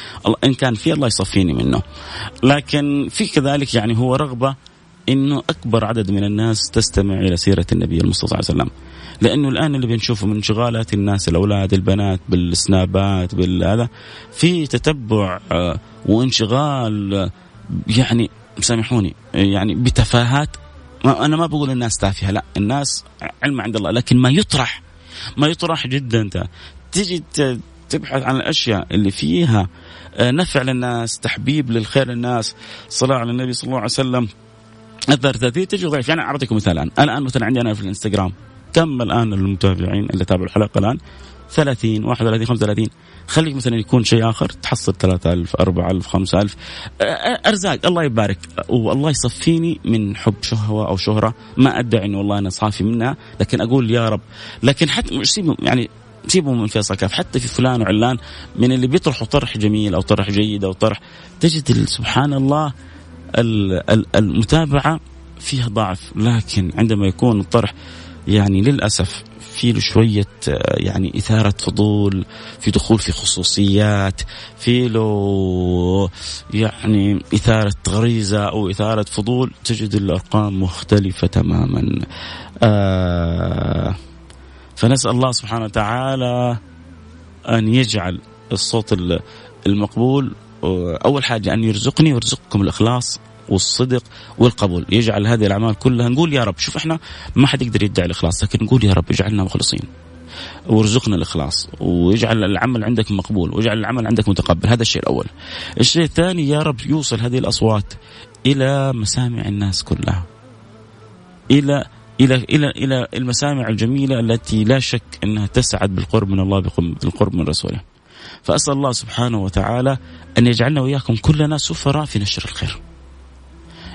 إن كان في الله يصفيني منه. لكن في كذلك يعني هو رغبة إنه أكبر عدد من الناس تستمع إلى سيرة النبي المصطفى صلى الله عليه وسلم. لأنه الآن اللي بنشوفه من انشغالات الناس الأولاد البنات بالسنابات بالهذا في تتبع آه، وانشغال آه، يعني سامحوني يعني بتفاهات أنا ما بقول الناس تافهة لا الناس علم عند الله لكن ما يطرح ما يطرح جدا. أنت تجي تبحث عن الأشياء اللي فيها آه، نفع للناس تحبيب للخير للناس صلاة على النبي صلى الله عليه وسلم أثر تاثير تجي ضعيف يعني أعطيكم مثال الآن الآن مثلا عندي أنا في الإنستغرام كم الآن المتابعين اللي تابعوا الحلقة الآن؟ 30 31 35 خليك مثلا يكون شيء آخر تحصل 3000 4000 5000 أرزاق الله يبارك. والله يصفيني من حب شهوة أو شهرة ما أدعي إنه والله أنا صافي منها لكن أقول يا رب. لكن حتى يعني سيبوا من فيصل كاف حتى في فلان وعلان من اللي بيطرحوا طرح جميل أو طرح جيد أو طرح تجد سبحان الله المتابعة فيها ضعف. لكن عندما يكون الطرح يعني للأسف في له شوية يعني إثارة فضول في دخول في خصوصيات في له يعني إثارة غريزة أو إثارة فضول تجد الأرقام مختلفة تماما. آه فنسأل الله سبحانه وتعالى أن يجعل الصوت المقبول. أول حاجة أن يرزقني ويرزقكم الإخلاص. والصدق والقبول. يجعل هذه الأعمال كلها. نقول يا رب شوف إحنا ما حد يقدر يدعي الإخلاص لكن نقول يا رب اجعلنا مخلصين. وارزقنا الإخلاص ويجعل العمل عندك مقبول ويجعل العمل عندك متقبل. هذا الشيء الأول. الشيء الثاني يا رب يوصل هذه الأصوات إلى مسامع الناس كلها. إلى إلى إلى إلى المسامع الجميلة التي لا شك إنها تسعد بالقرب من الله بالقرب من رسوله. فأسأل الله سبحانه وتعالى أن يجعلنا وإياكم كلنا سفراء في نشر الخير.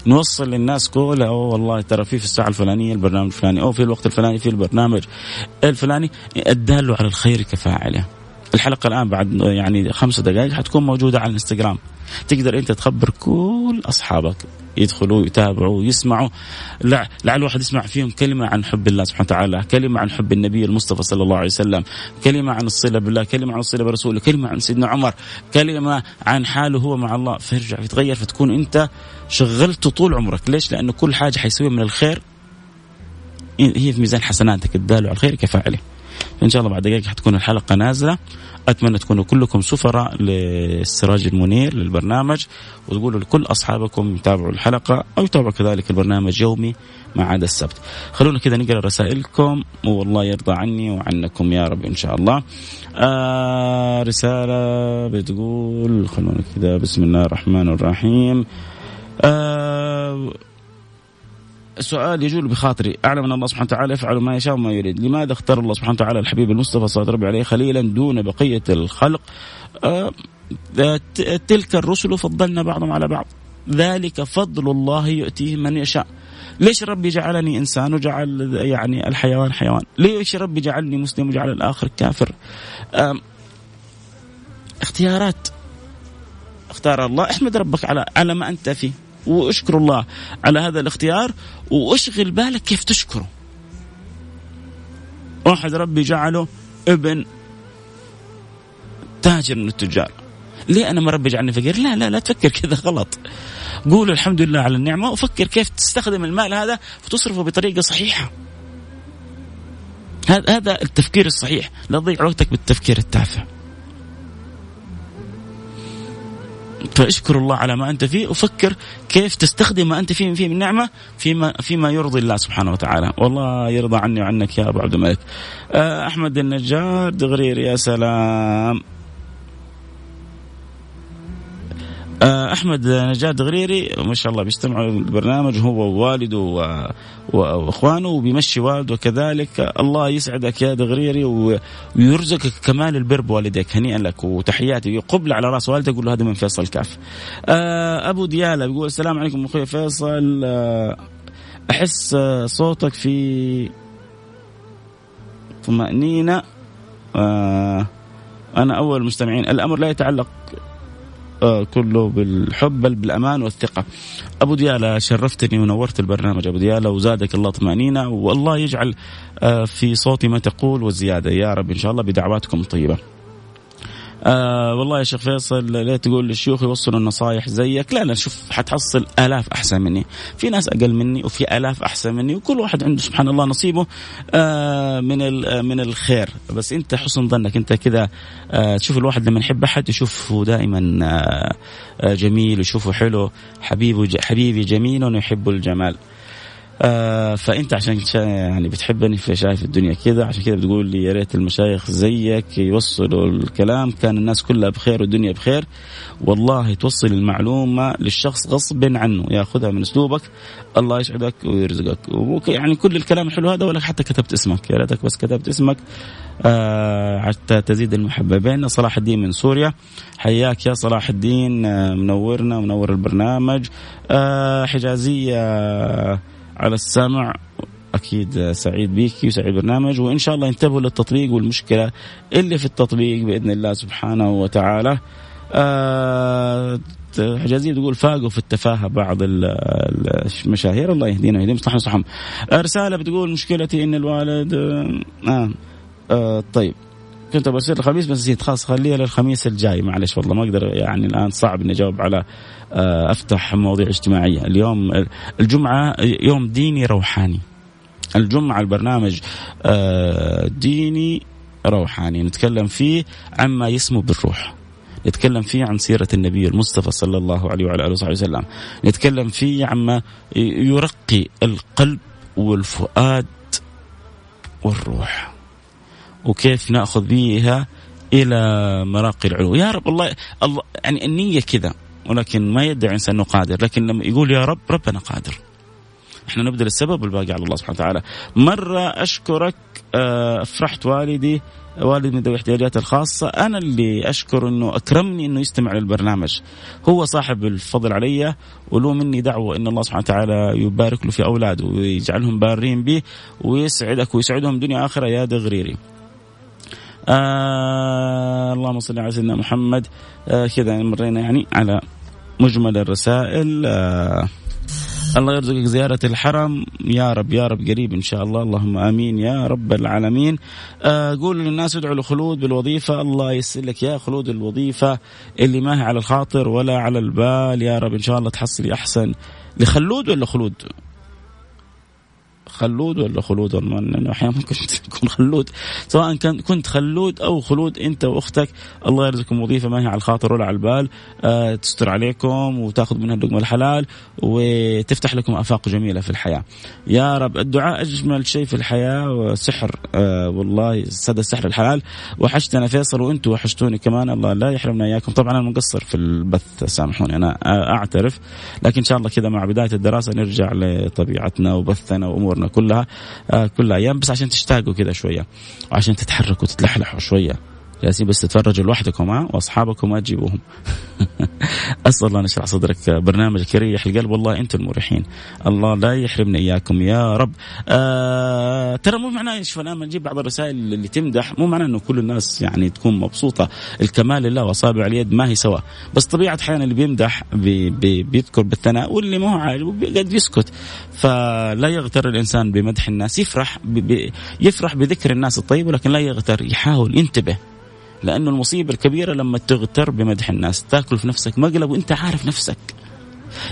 نوصل للناس كلها أوه والله ترى في في الساعة الفلانية البرنامج الفلاني أو في الوقت الفلاني في البرنامج الفلاني. الدال على الخير كفاعله. الحلقة الآن بعد يعني خمسة دقائق حتكون موجودة على الإنستغرام. تقدر أنت تخبر كل أصحابك يدخلوا يتابعوا يسمعوا. لعل واحد يسمع فيهم كلمة عن حب الله سبحانه وتعالى كلمة عن حب النبي المصطفى صلى الله عليه وسلم كلمة عن الصلة بالله كلمة عن الصلة برسوله كلمة عن سيدنا عمر كلمة عن حاله هو مع الله. فيرجع يتغير فتكون أنت شغلته طول عمرك. ليش؟ لأنه كل حاجة حيسويها من الخير. هي في ميزان حسناتك الدال على الخير كفاعله. إن شاء الله بعد دقائق حتكون الحلقة نازلة. أتمنى تكونوا كلكم سفراء للسراج المنير للبرنامج وتقولوا لكل أصحابكم يتابعوا الحلقة أو يتابعوا كذلك البرنامج يومي ما عدا السبت. خلونا كذا نقرأ رسائلكم والله يرضى عني وعنكم يا رب إن شاء الله. آه رسالة بتقول خلونا كذا بسم الله الرحمن الرحيم. آه سؤال يجول بخاطري أعلم أن الله سبحانه وتعالى يفعل ما يشاء وما يريد، لماذا اختار الله سبحانه وتعالى الحبيب المصطفى صلى الله عليه خليلا دون بقية الخلق؟ آه تلك الرسل فضلنا بعضهم على بعض، ذلك فضل الله يؤتيه من يشاء. ليش ربي جعلني إنسان وجعل يعني الحيوان حيوان؟ ليش ربي جعلني مسلم وجعل الآخر كافر؟ آه اختيارات اختار الله احمد ربك على على ما أنت فيه واشكر الله على هذا الاختيار واشغل بالك كيف تشكره. واحد ربي جعله ابن تاجر من التجار. ليه أنا ما ربي جعلني فقير؟ لا لا لا تفكر كذا غلط. قول الحمد لله على النعمة وفكر كيف تستخدم المال هذا وتصرفه بطريقة صحيحة. هذا التفكير الصحيح. لا تضيع وقتك بالتفكير التافه. فأشكر الله على ما أنت فيه وفكر كيف تستخدم ما أنت فيه فيه من نعمة فيما فيما يرضي الله سبحانه وتعالى، والله يرضى عني وعنك يا أبو عبد الملك. آه، أحمد النجار دغرير يا سلام. آه، أحمد نجاد غريري ما شاء الله بيستمع البرنامج هو ووالده وإخوانه وبيمشي والده كذلك الله يسعدك يا دغريري ويرزقك كمال البر بوالديك هنيئا لك وتحياتي قبل على رأس والدك قول له هذا من فيصل كاف. آه، أبو ديالة بيقول السلام عليكم أخوي فيصل. آه، أحس صوتك في طمأنينة. أنا أول مستمعين الأمر لا يتعلق آه، كله بالحب بل بالأمان والثقة. أبو ديالة شرفتني ونورت البرنامج أبو ديالة وزادك الله طمأنينة والله يجعل آه، في صوتي ما تقول والزيادة يا رب إن شاء الله بدعواتكم الطيبة. آه والله يا شيخ فيصل ليه تقول للشيوخ يوصلوا النصائح زيك؟ لا لا شوف حتحصل آلاف أحسن مني. في ناس أقل مني وفي آلاف أحسن مني وكل واحد عنده سبحان الله نصيبه آه من من الخير. بس أنت حسن ظنك أنت كذا آه تشوف الواحد لما يحب أحد يشوفه دائما آه, آه، جميل ويشوفه حلو حبيبه حبيبي جميل ويحب الجمال. آه فأنت عشان يعني بتحبني في شايف الدنيا كذا عشان كذا بتقول لي يا ريت المشايخ زيك يوصلوا الكلام. كان الناس كلها بخير والدنيا بخير. والله توصل المعلومة للشخص غصب عنه ياخذها من أسلوبك الله يسعدك ويرزقك. يعني كل الكلام الحلو هذا ولا حتى كتبت اسمك. يا ريتك بس كتبت اسمك آه حتى تزيد المحبة بيننا. صلاح الدين من سوريا. حياك يا صلاح الدين آه منورنا منور البرنامج. آه حجازية على السمع. أكيد سعيد بيك وسعيد برنامج وإن شاء الله ينتبهوا للتطبيق والمشكلة اللي في التطبيق بإذن الله سبحانه وتعالى. آه حجازية تقول فاقوا في التفاهة بعض المشاهير. الله يهدينا ويهديهم. يصلح صحهم رسالة بتقول مشكلتي إن الوالد آه, آه طيب. كنت برسل الخميس بس نسيت. خلاص خليها للخميس الجاي. معلش والله ما أقدر يعني الآن صعب إني أجاوب على آه، أفتح مواضيع اجتماعية. اليوم الجمعة يوم ديني روحاني. الجمعة البرنامج آه، ديني روحاني. نتكلم فيه عما يسمو بالروح. نتكلم فيه عن سيرة النبي المصطفى صلى الله عليه وعلى آله وصحبه وسلم. نتكلم فيه عما يرقي القلب والفؤاد والروح. وكيف نأخذ بها إلى مراقي العلو. يا رب الله الله يعني النية كذا ولكن ما يدعي انسان إنه قادر لكن لما يقول يا رب ربنا قادر. إحنا نبذل السبب والباقي على الله سبحانه وتعالى. مرة أشكرك آه، أفرحت والدي والد من ذوي الاحتياجات الخاصة. أنا اللي أشكر أنه أكرمني أنه يستمع للبرنامج. هو صاحب الفضل علي وله مني دعوة أن الله سبحانه وتعالى يبارك له في أولاده ويجعلهم بارين به ويسعدك ويسعدهم دنيا آخرة يا دغريري. آه اللهم صل على سيدنا محمد. آه كذا مرينا يعني على مجمل الرسائل. آه الله يرزقك زيارة الحرم. يا رب يا رب قريب إن شاء الله. اللهم آمين. يا رب العالمين. آه قول للناس ادعوا لخلود بالوظيفة. الله ييسر لك يا خلود الوظيفة. اللي ما هي على الخاطر ولا على البال. يا رب إن شاء الله تحصلي أحسن لخلود ولا خلود؟ خلود ولا خلود لأنه أحيانا ممكن تكون خلود سواء كان كنت خلود أو خلود أنت وأختك الله يرزقكم وظيفة ما هي على الخاطر ولا على البال آه تستر عليكم وتأخذ منها اللقمة الحلال وتفتح لكم آفاق جميلة في الحياة. يا رب الدعاء أجمل شيء في الحياة وسحر آه والله سد السحر الحلال. وحشتنا فيصل وأنتم وحشتوني كمان الله لا يحرمنا إياكم. طبعا أنا مقصر في البث سامحوني أنا أعترف لكن إن شاء الله كذا مع بداية الدراسة نرجع لطبيعتنا وبثنا وأمورنا. كلها آه كلها. أيام بس عشان تشتاقوا كذا شوية وعشان تتحركوا وتتلحلحوا شوية. جالسين بس تتفرجوا لوحدكم ها؟ وأصحابكم ما تجيبوهم أسأل الله أن يشرح صدرك. برنامجك يريح القلب. والله أنتم المريحين. الله لا يحرمنا إياكم يا رب. آه ترى مو معناه أنا لما نجيب بعض الرسائل اللي تمدح. مو معناه إنه كل الناس يعني تكون مبسوطة. الكمال لله وأصابع اليد ما هي سوا بس طبيعة أحيانا اللي بيمدح بي بي بيذكر بالثناء واللي ما هو قد يسكت. فلا يغتر الإنسان بمدح الناس. يفرح يفرح بذكر الناس الطيب ولكن لا يغتر. يحاول ينتبه. لأنه المصيبة الكبيرة لما تغتر بمدح الناس تاكل في نفسك مقلب وأنت عارف نفسك.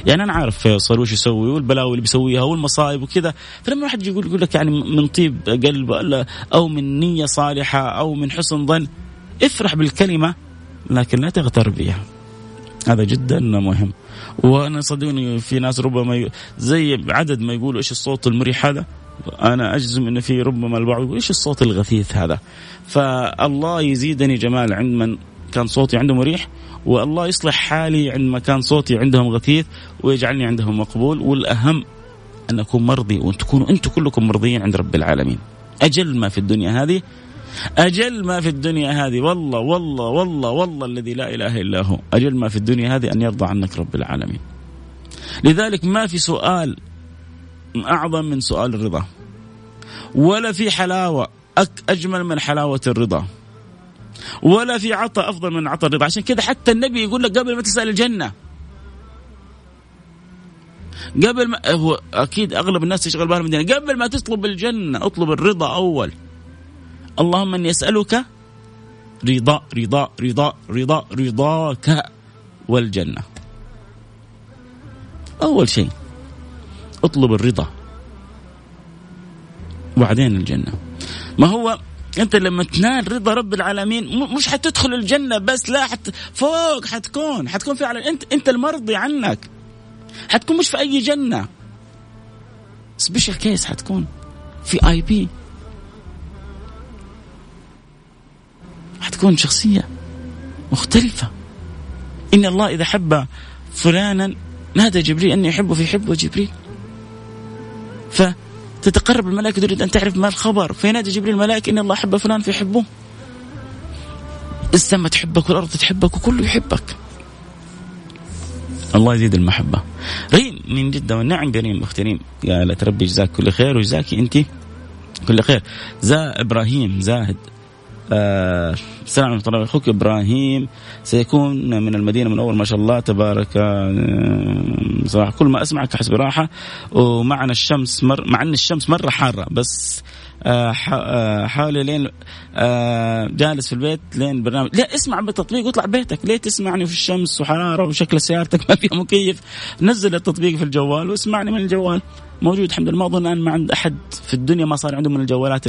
يعني أنا عارف فيصل وش يسوي والبلاوي اللي بيسويها والمصايب وكذا فلما واحد يقول يقول لك يعني من طيب قلب أو من نية صالحة أو من حسن ظن افرح بالكلمة لكن لا تغتر بها. هذا جدا مهم. وأنا صدقوني في ناس ربما زي عدد ما يقولوا إيش الصوت المريح هذا؟ أنا أجزم إن في ربما البعض يقول إيش الصوت الغثيث هذا؟ فالله يزيدني جمال عند من كان صوتي عنده مريح والله يصلح حالي عندما كان صوتي عندهم غثيث ويجعلني عندهم مقبول. والأهم أن أكون مرضي وتكونوا أنتم كلكم مرضيين عند رب العالمين. أجل ما في الدنيا هذه أجل ما في الدنيا هذه. والله والله والله والله الذي لا إله إلا هو. أجل ما في الدنيا هذه أن يرضى عنك رب العالمين. لذلك ما في سؤال أعظم من سؤال الرضا. ولا في حلاوة أجمل من حلاوة الرضا. ولا في عطاء أفضل من عطاء الرضا. عشان كذا حتى النبي يقول لك قبل ما تسأل الجنة. قبل ما هو أكيد أغلب الناس تشغل بالهم بالدنيا قبل ما تطلب الجنة اطلب الرضا أول. اللهم أني أسألك رضا رضا رضا رضا رضاك والجنة. أول شيء. اطلب الرضا. وبعدين الجنة. ما هو أنت لما تنال رضا رب العالمين مش حتدخل الجنة بس لا حت فوق حتكون حتكون في على أنت أنت المرضي عنك. حتكون مش في أي جنة. special case حتكون. VIP حتكون شخصية مختلفة. إن الله إذا حب فلانا نادى جبريل أني احبه في حبه جبريل. ف تتقرب الملائكة تريد أن تعرف ما الخبر. فينادي جبريل الملائكة إن الله حب فلان فيحبه. السماء تحبك والأرض تحبك وكله يحبك. الله يزيد المحبة. ريم من جدة والنعم بريم أخت ريم قالت ربي جزاك كل خير وجزاكي أنت كل خير. زا إبراهيم زاهد. السلام عليكم ورحمة أخوك إبراهيم سيكون من المدينة من أول ما شاء الله. تبارك آه صراحة كل ما أسمعك أحس براحة. ومعنا الشمس مر مع أن الشمس مرة حارة بس آه, آه، حاولي لين آه جالس في البيت لين برنامج. لا اسمع بالتطبيق واطلع بيتك. ليه تسمعني في الشمس وحرارة وشكل سيارتك؟ ما فيها مكيف. نزل التطبيق في الجوال واسمعني من الجوال. موجود الحمد لله. ما أظن الان ما عند أحد في الدنيا ما صار عنده من الجوالات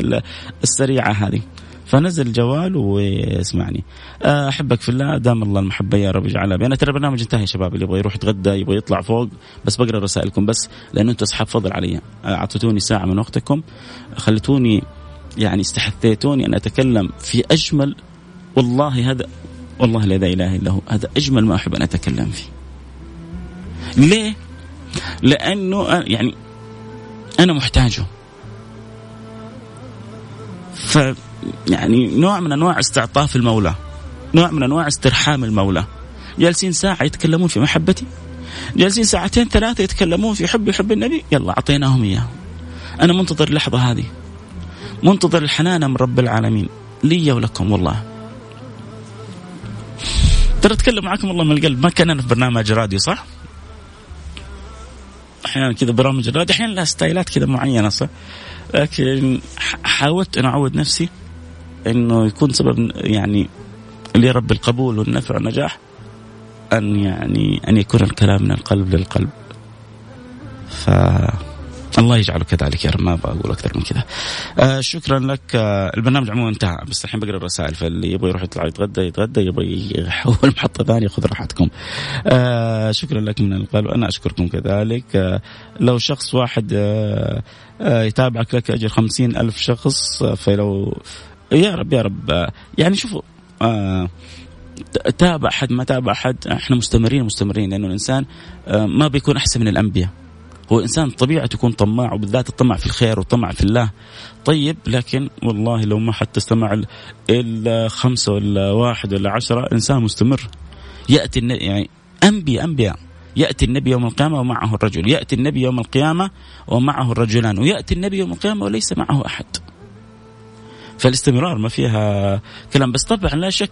السريعة هذه. فنزل الجوال واسمعني. آه، أحبك في الله دام الله المحبة يا رب اجعلها بينا ترى البرنامج انتهى يا شباب اللي يبغى يروح يتغدى يبغى يطلع فوق بس بقرأ رسائلكم بس لأنه أنتم أصحاب فضل علي. آه، أعطيتوني ساعة من وقتكم خليتوني يعني استحثيتوني أن أتكلم في أجمل والله هذا والله لا إله إلا هو هذا أجمل ما أحب أن أتكلم فيه. ليه؟ لأنه يعني أنا محتاجه. ف يعني نوع من أنواع استعطاف المولى نوع من أنواع استرحام المولى. جالسين ساعة يتكلمون في محبتي جالسين ساعتين ثلاثة يتكلمون في حب يحب النبي. يلا أعطيناهم إياه. أنا منتظر اللحظه هذه منتظر الحنان من رب العالمين. لي ولكم والله. ترى أتكلم معكم والله من القلب. ما كان أنا في برنامج راديو صح؟ أحيانا كذا برامج الراديو أحيانا لها ستايلات كذا معينة صح؟ لكن حاولت أن أعود نفسي إنه يكون سبب يعني لرب القبول والنفع والنجاح أن يعني أن يكون الكلام من القلب للقلب. ف الله يجعله كذلك يا رب ما بقول أكثر من كذا. آه شكرا لك آه البرنامج عموما انتهى بس الحين بقرأ الرسائل فاللي يبغى يروح يطلع يتغدى يتغدى يبغى يحول محطة ثانية خذ راحتكم. آه شكرا لك من القلب أنا أشكركم كذلك آه لو شخص واحد آه آه يتابعك لك أجر خمسين ألف شخص آه فلو يا رب يا رب. يعني شوفوا آه تابع احد ما تابع احد إحنا مستمرين مستمرين لأنه الإنسان آه ما بيكون أحسن من الأنبياء. هو إنسان طبيعته يكون طماع وبالذات الطمع في الخير والطمع في الله. طيب لكن والله لو ما حتى استمع الا خمسة ولا واحد ولا عشرة إنسان مستمر. يأتي يعني أنبياء أنبياء. يأتي النبي يوم القيامة ومعه الرجل، يأتي النبي يوم القيامة ومعه الرجلان، ويأتي النبي يوم القيامة وليس معه أحد. فالاستمرار ما فيها كلام. بس طبعا لا شك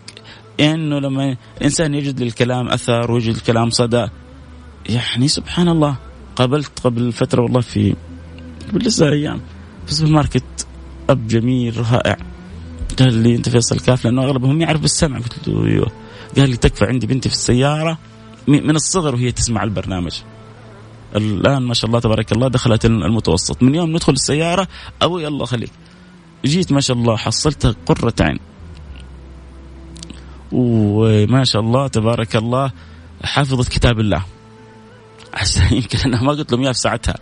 إنه لما الانسان يجد للكلام أثر ويجد الكلام صدى يعني سبحان الله قابلت قبل فترة والله في قبل لسه أيام في السوبر ماركت أب جميل رائع. قال لي أنت فيصل كاف لأنه أغلبهم يعرف بالسمع قلت له أيوه. قال لي تكفى عندي بنتي في السيارة. من الصغر وهي تسمع البرنامج. الآن ما شاء الله تبارك الله دخلت المتوسط. من يوم ندخل السيارة أبوي الله خليك. جيت ما شاء الله حصلتها قرة عين. وما شاء الله تبارك الله حافظت كتاب الله. يمكن أنا ما قلت لهم إياها في ساعتها.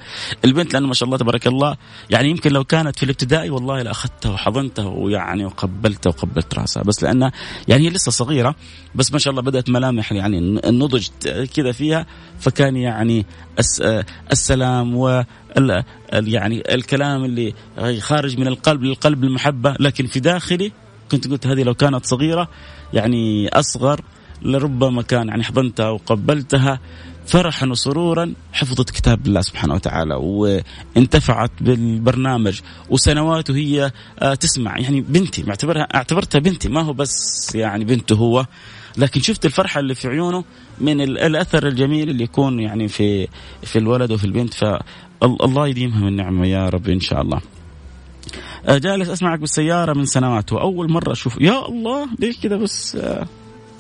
البنت لأنه ما شاء الله تبارك الله يعني يمكن لو كانت في الابتدائي والله لاخذتها وحضنتها ويعني وقبلتها وقبلت رأسها. بس لانها يعني هي لسه صغيرة بس ما شاء الله بدأت ملامح يعني النضج كذا فيها فكان يعني السلام و يعني الكلام اللي خارج من القلب للقلب المحبة. لكن في داخلي كنت قلت هذه لو كانت صغيرة يعني أصغر لربما كان يعني حضنتها وقبلتها فرحا وسرورا حفظت كتاب الله سبحانه وتعالى وانتفعت بالبرنامج وسنوات وهي آه، تسمع. يعني بنتي معتبرها اعتبرتها بنتي. ما هو بس يعني بنته هو. لكن شفت الفرحة اللي في عيونه من الأثر الجميل اللي يكون يعني في في الولد وفي البنت. فالله يديمها من نعمة يا رب إن شاء الله. آه، جالس أسمعك بالسيارة من سنوات. وأول مرة أشوف. يا الله ليش كذا بس؟ آه،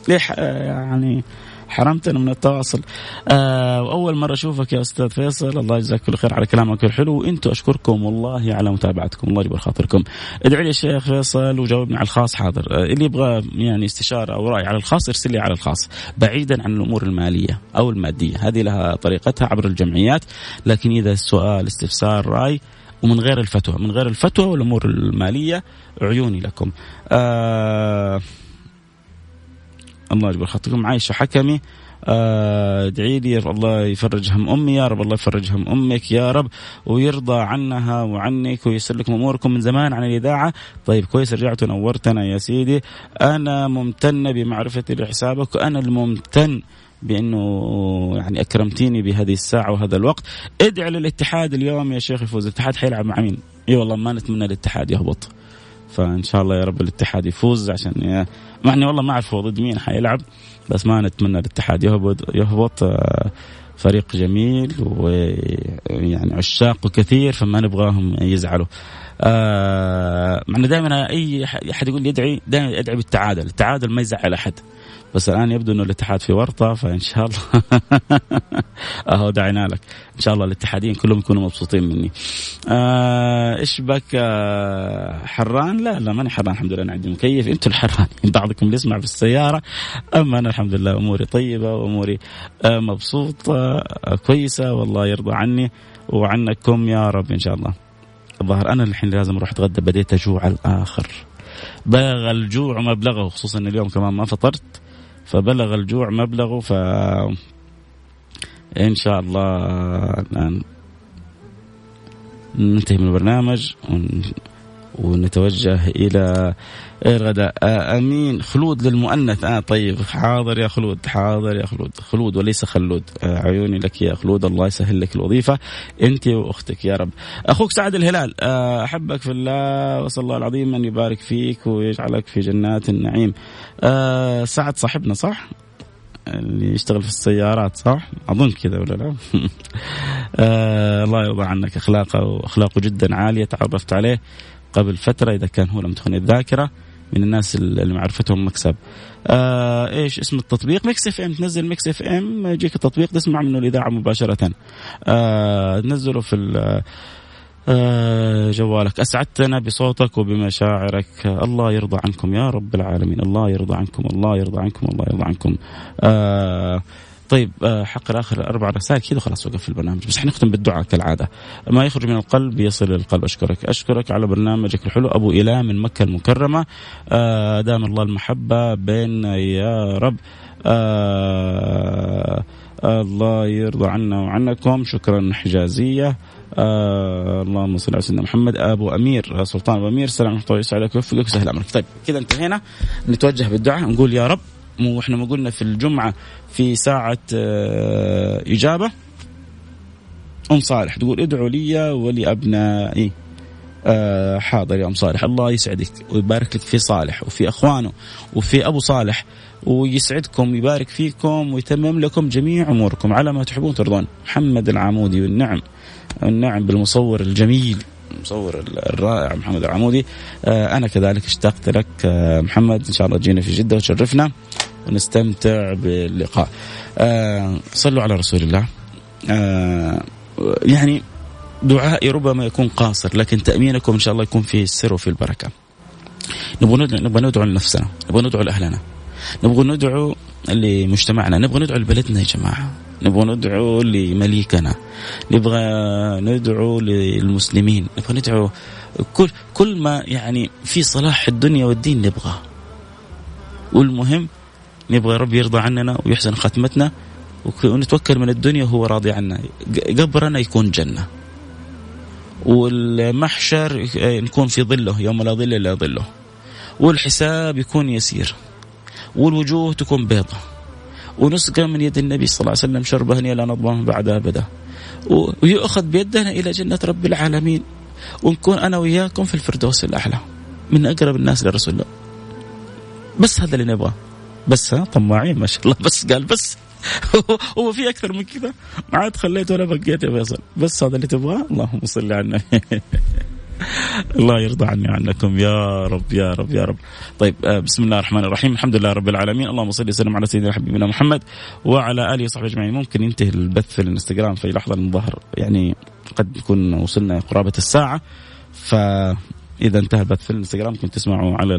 ليه يعني حرمتنا من التواصل. آه وأول مرة أشوفك يا أستاذ فيصل الله يجزاك كل خير على كلامك الحلو. وأنتم أشكركم والله على متابعتكم الله يجبر خاطركم. ادعي لي الشيخ فيصل وجاوبني على الخاص حاضر. آه اللي يبغى يعني استشارة أو رأي على الخاص ارسل لي على الخاص بعيدا عن الأمور المالية أو المادية. هذه لها طريقتها عبر الجمعيات لكن إذا السؤال استفسار رأي ومن غير الفتوى من غير الفتوى والأمور المالية عيوني لكم. آه الله يجبر خاطركم. عايشة حكمي آه، ادعي لي الله يفرج هم أمي يا رب الله يفرج هم أمك يا رب ويرضى عنها وعنك ويسر لكم أموركم من زمان عن الإذاعة. طيب كويس رجعت ونورتنا يا سيدي. أنا ممتنه بمعرفتي لحسابك وأنا الممتن بأنه يعني أكرمتيني بهذه الساعة وهذا الوقت. ادعي للاتحاد اليوم يا شيخ يفوز الاتحاد حيلعب مع مين؟ إي والله ما نتمنى الاتحاد يهبط. فإن شاء الله يا رب الاتحاد يفوز عشان مع إني والله ما أعرف هو ضد مين حيلعب بس ما نتمنى الاتحاد يهبط يهبط آه، فريق جميل ويعني عشاقه كثير فما نبغاهم يزعلوا آه مع إنه دائما أي أحد يقول لي ادعي دائما ادعي بالتعادل، التعادل ما يزعل أحد. بس الآن يبدو إنه الاتحاد في ورطة فإن شاء الله أهو دعينا لك. إن شاء الله الاتحاديين كلهم يكونوا مبسوطين مني. آه إيش بك؟ آه حران؟ لا لا ماني حران الحمد لله أنا عندي مكيف. أنتم الحرانين بعضكم يسمع في السيارة. أما أنا الحمد لله أموري طيبة وأموري آه مبسوطة آه كويسة. والله يرضى عني وعنكم يا رب إن شاء الله. الظاهر أنا الحين لازم أروح أتغدى بديت أجوع الآخر. بلغ الجوع مبلغه خصوصا اليوم كمان ما فطرت. فبلغ الجوع مبلغه ف إن شاء الله الان ننتهي من البرنامج ونتوجه إلى الغداء. آه أمين خلود للمؤنث. آه طيب حاضر يا خلود حاضر يا خلود. خلود وليس خلود. آه عيوني لك يا خلود. الله يسهل لك الوظيفة أنت وأختك يا رب. أخوك سعد الهلال آه أحبك في الله وصلى الله العظيم أن يبارك فيك ويجعلك في جنات النعيم. آه سعد صاحبنا صح؟ اللي يشتغل في السيارات صح؟ أظن كذا ولا لا؟ آه الله يرضى عنك أخلاقه واخلاقه جدا عالية تعرفت عليه. قبل فترة إذا كان هو لم تخن الذاكرة من الناس اللي معرفتهم مكسب. آه إيش اسم التطبيق؟ Mix FM تنزل Mix FM يجيك التطبيق تسمع منه الإذاعة مباشرة. آه تنزله في آه جوالك أسعدتنا بصوتك وبمشاعرك الله يرضى عنكم يا رب العالمين الله يرضى عنكم الله يرضى عنكم الله يرضى عنكم آه طيب آه، حق اخر أربع رسائل. كذا خلاص وقف البرنامج. بس حنختم بالدعاء كالعادة. ما يخرج من القلب يصل للقلب أشكرك. أشكرك على برنامجك الحلو. أبو اله من مكة المكرمة. آه دام الله المحبة بيننا يا رب. آه الله يرضى عنا وعنكم. شكرا حجازية. اللهم صل على سيدنا محمد. أبو أمير سلطان أبو أمير السلام عليكم الله يسعدك ويوفقك ويسهل امرك طيب كذا انتهينا. نتوجه بالدعاء. نقول يا رب وإحنا ما قلنا في الجمعة في ساعة آه إجابة. أم صالح تقول ادعوا لي ولأبنائي. آه حاضر يا أم صالح. الله يسعدك ويبارك لك في صالح وفي أخوانه وفي أبو صالح ويسعدكم ويبارك فيكم ويتمم لكم جميع أموركم على ما تحبون ترضون. محمد العمودي والنعم النعم بالمصور الجميل المصور الرائع محمد العمودي. آه أنا كذلك اشتقت لك آه محمد. إن شاء الله تجينا في جدة وتشرفنا. ونستمتع باللقاء. آه صلوا على رسول الله. آه يعني دعائي ربما يكون قاصر لكن تأمينكم إن شاء الله يكون فيه السر وفيه البركة. نبغى ندعو نبغى ندعو لنفسنا نبغى ندعو لأهلنا نبغى ندعو لمجتمعنا نبغى ندعو لبلدنا يا جماعة نبغى ندعو لمليكنا نبغى ندعو للمسلمين نبغى ندعو كل كل ما يعني في صلاح الدنيا والدين نبغاه. والمهم نبغى رب يرضى عننا ويحسن ختمتنا ونتوكل من الدنيا وهو راضي عنا. قبرنا يكون جنة. والمحشر نكون في ظله يوم لا ظل إلا ظله. والحساب يكون يسير. والوجوه تكون بيضة. ونسقى من يد النبي صلى الله عليه وسلم شربة لا نضمه بعد أبدا. ويؤخذ بيدنا إلى جنة رب العالمين. ونكون أنا وياكم في الفردوس الأعلى. من أقرب الناس لرسول الله. بس هذا اللي نبغاه. بس ها؟ طماعين ما شاء الله. بس قال بس. هو في أكثر من كذا؟ ما عاد خليت ولا بقيت يا فيصل. بس هذا اللي تبغاه؟ اللهم صل على النبي. الله يرضى عني عنكم يا رب يا رب يا رب. طيب آه، بسم الله الرحمن الرحيم. الحمد لله رب العالمين. اللهم صل وسلم على سيدنا حبيبنا محمد وعلى آله وصحبه أجمعين. ممكن ينتهي البث في الانستغرام في لحظة من ظهر يعني قد يكون وصلنا قرابة الساعة. فإذا انتهى البث في الانستغرام ممكن تسمعوا على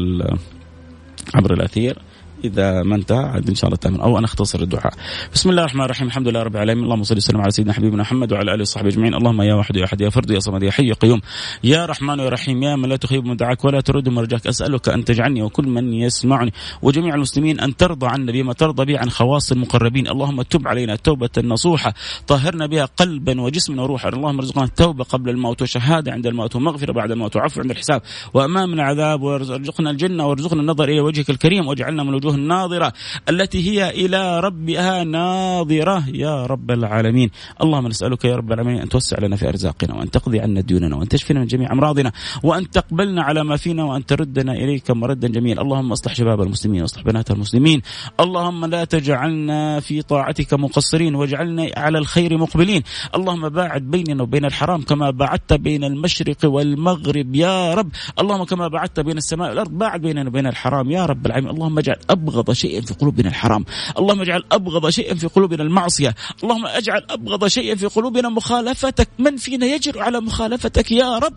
عبر الأثير. إذا ما انتهى عاد إن شاء الله تأمن. أو أنا أختصر الدعاء. بسم الله الرحمن الرحيم. الحمد لله رب العالمين. اللهم صل وسلم على سيدنا حبيبنا محمد وعلى آله وصحبه أجمعين. اللهم يا واحد يا أحد يا فرد يا صمد يا حي يا قيوم. يا رحمن يا رحيم. يا من لا تخيب من دعاك ولا ترد من رجاك أسألك أن تجعلني وكل من يسمعني وجميع المسلمين أن ترضى عنا بما ترضى به عن خواص المقربين. اللهم تب علينا توبة نصوحة. طهرنا بها قلبا وجسما وروحا. اللهم ارزقنا التوبة قبل الموت وشهادة عند الموت ومغفرة بعد الموت وعفو عند الحساب. وامام العذاب وارزقنا الجنة وارزقنا النظر إلى وجهك الكريم. واجعلنا من الوجوه الناظرة التي هي إلى ربها ناظرة. يا رب العالمين. اللهم نسألك يا رب العالمين أن توسع لنا في أرزاقنا وأن تقضي عنا ديوننا وأن تشفينا من جميع أمراضنا وأن تقبلنا على ما فينا وأن تردنا إليك مردا جميلا. اللهم اصلح شباب المسلمين واصلح بنات المسلمين. اللهم لا تجعلنا في طاعتك مقصرين واجعلنا على الخير مقبلين. اللهم باعد بيننا وبين الحرام كما باعدت بين المشرق والمغرب يا رب. اللهم كما باعدت بين السماء والأرض باعد بيننا وبين الحرام يا رب العالمين. اللهم اجعل أبغض شيء في قلوبنا الحرام. اللهم اجعل أبغض شيئا في قلوبنا المعصية. اللهم اجعل أبغض شيئا في قلوبنا مخالفتك. من فينا يجر على مخالفتك يا رب؟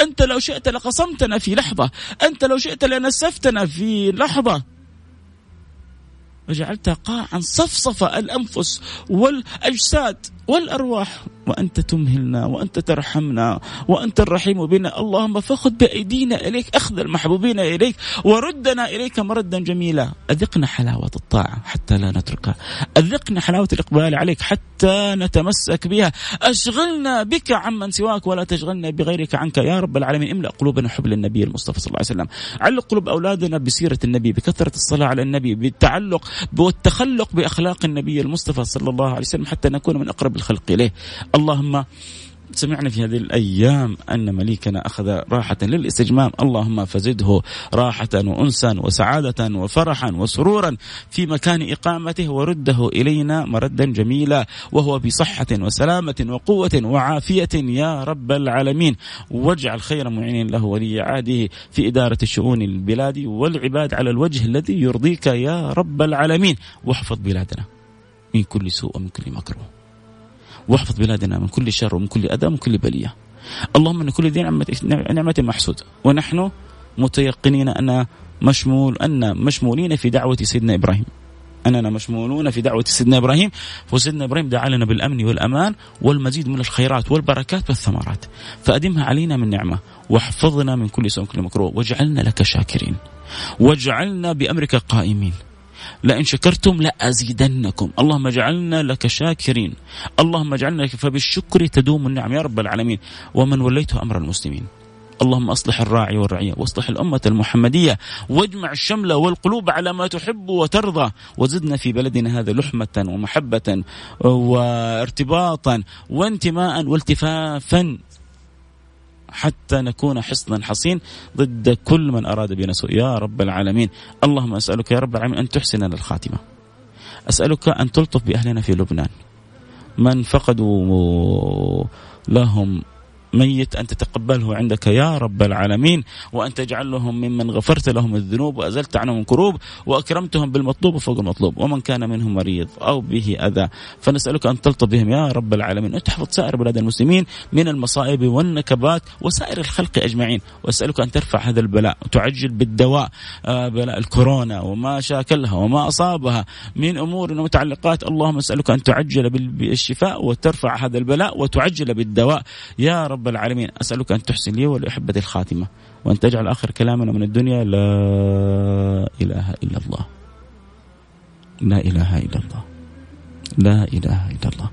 أنت لو شئت لقصمتنا في لحظة. أنت لو شئت لنسفتنا في لحظة. وجعلتها قاعا صفصف الأنفس والأجساد والأرواح. وأنت تمهلنا وأنت ترحمنا وأنت الرحيم بنا. اللهم فخذ بأيدينا إليك أخذ المحبوبين إليك وردنا إليك مردا جميلا. أذقنا حلاوة الطاعة حتى لا نتركها أذقنا حلاوة الإقبال عليك حتى نتمسك بها. أشغلنا بك عمن سواك ولا تشغلنا بغيرك عنك. يا رب العالمين املأ قلوبنا حب للنبي المصطفى صلى الله عليه وسلم. علق قلوب أولادنا بسيرة النبي بكثرة الصلاة على النبي بالتعلق والتخلق بأخلاق النبي المصطفى صلى الله عليه وسلم حتى نكون من أقرب الخلق إليه. اللهم سمعنا في هذه الأيام أن مليكنا أخذ راحة للاستجمام. اللهم فزده راحة وأنسا وسعادة وفرحا وسرورا في مكان إقامته ورده إلينا مردا جميلا وهو بصحة وسلامة وقوة وعافية يا رب العالمين. واجعل خير معين له ولي عهده في إدارة شؤون البلاد والعباد على الوجه الذي يرضيك يا رب العالمين. واحفظ بلادنا من كل سوء ومن كل مكروه. واحفظ بلادنا من كل شر ومن كل أذى ومن كل بلية. اللهم إن كل ذي نعمة محسود. ونحن متيقنين أن مشمول أن مشمولين في دعوة سيدنا إبراهيم. أننا مشمولون في دعوة سيدنا إبراهيم. وسيدنا إبراهيم دعا لنا بالأمن والأمان والمزيد من الخيرات والبركات والثمرات. فأدمها علينا من نعمة. واحفظنا من كل سوء وكل مكروه. واجعلنا لك شاكرين. واجعلنا بأمرك قائمين. لئن شكرتم لأزيدنكم. اللهم اجعلنا لك شاكرين. اللهم اجعلنا لك فبالشكر تدوم النعم يا رب العالمين. ومن وليته أمر المسلمين. اللهم أصلح الراعي والرعية واصلح الأمة المحمدية واجمع الشمل والقلوب على ما تحب وترضى وزدنا في بلدنا هذا لحمة ومحبة وارتباطا وانتماء والتفافا. حتى نكون حصنا حصين ضد كل من أراد بنا سوء يا رب العالمين. اللهم أسألك يا رب العالمين أن تحسن الخاتمة. أسألك أن تلطف بأهلنا في لبنان. من فقدوا لهم ميت أن تتقبله عندك يا رب العالمين وأن تجعلهم ممن غفرت لهم الذنوب وأزلت عنهم الكروب وأكرمتهم بالمطلوب فوق المطلوب ومن كان منهم مريض أو به أذى فنسألك أن تلطف بهم يا رب العالمين. وتحفظ سائر بلاد المسلمين من المصائب والنكبات وسائر الخلق أجمعين. وأسألك أن ترفع هذا البلاء وتعجل بالدواء آه، بلاء الكورونا وما شاكلها وما أصابها من أمور ومتعلقات. اللهم أسألك أن تعجل بالشفاء وترفع هذا البلاء وتعجل بالدواء يا رب رب العالمين. أسألك أن تحسن لي ولأحبتي الخاتمة وأن تجعل آخر كلامنا من الدنيا لا إله إلا الله. لا إله إلا الله. لا إله إلا الله.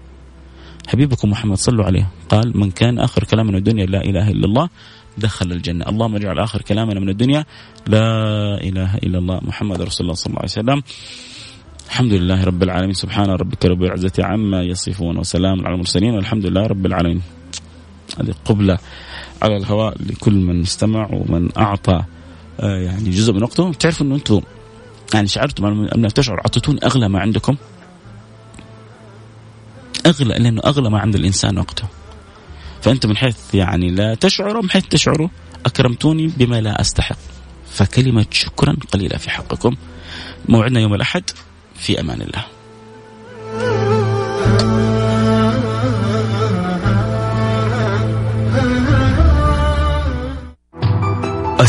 حبيبكم محمد صلوا عليه. قال من كان آخر كلامنا من الدنيا لا إله إلا الله دخل الجنة. اللهم اجعل آخر كلامنا من الدنيا لا إله إلا الله. محمد رسول الله صلى الله عليه وسلم. الحمد لله رب العالمين. سبحان ربك رب العزة عما يصفون وسلام على المرسلين والحمد لله رب العالمين. هذه قبلة على الهواء لكل من استمع ومن أعطى آه، يعني جزء من وقته تعرفوا أنه أنتم يعني شعرتم أن تشعر أعطيتوني أغلى ما عندكم. أغلى لأنه أغلى ما عند الإنسان وقته. فأنت من حيث يعني لا تشعروا من حيث تشعروا أكرمتوني بما لا أستحق. فكلمة شكرا قليلة في حقكم. موعدنا يوم الأحد. في أمان الله.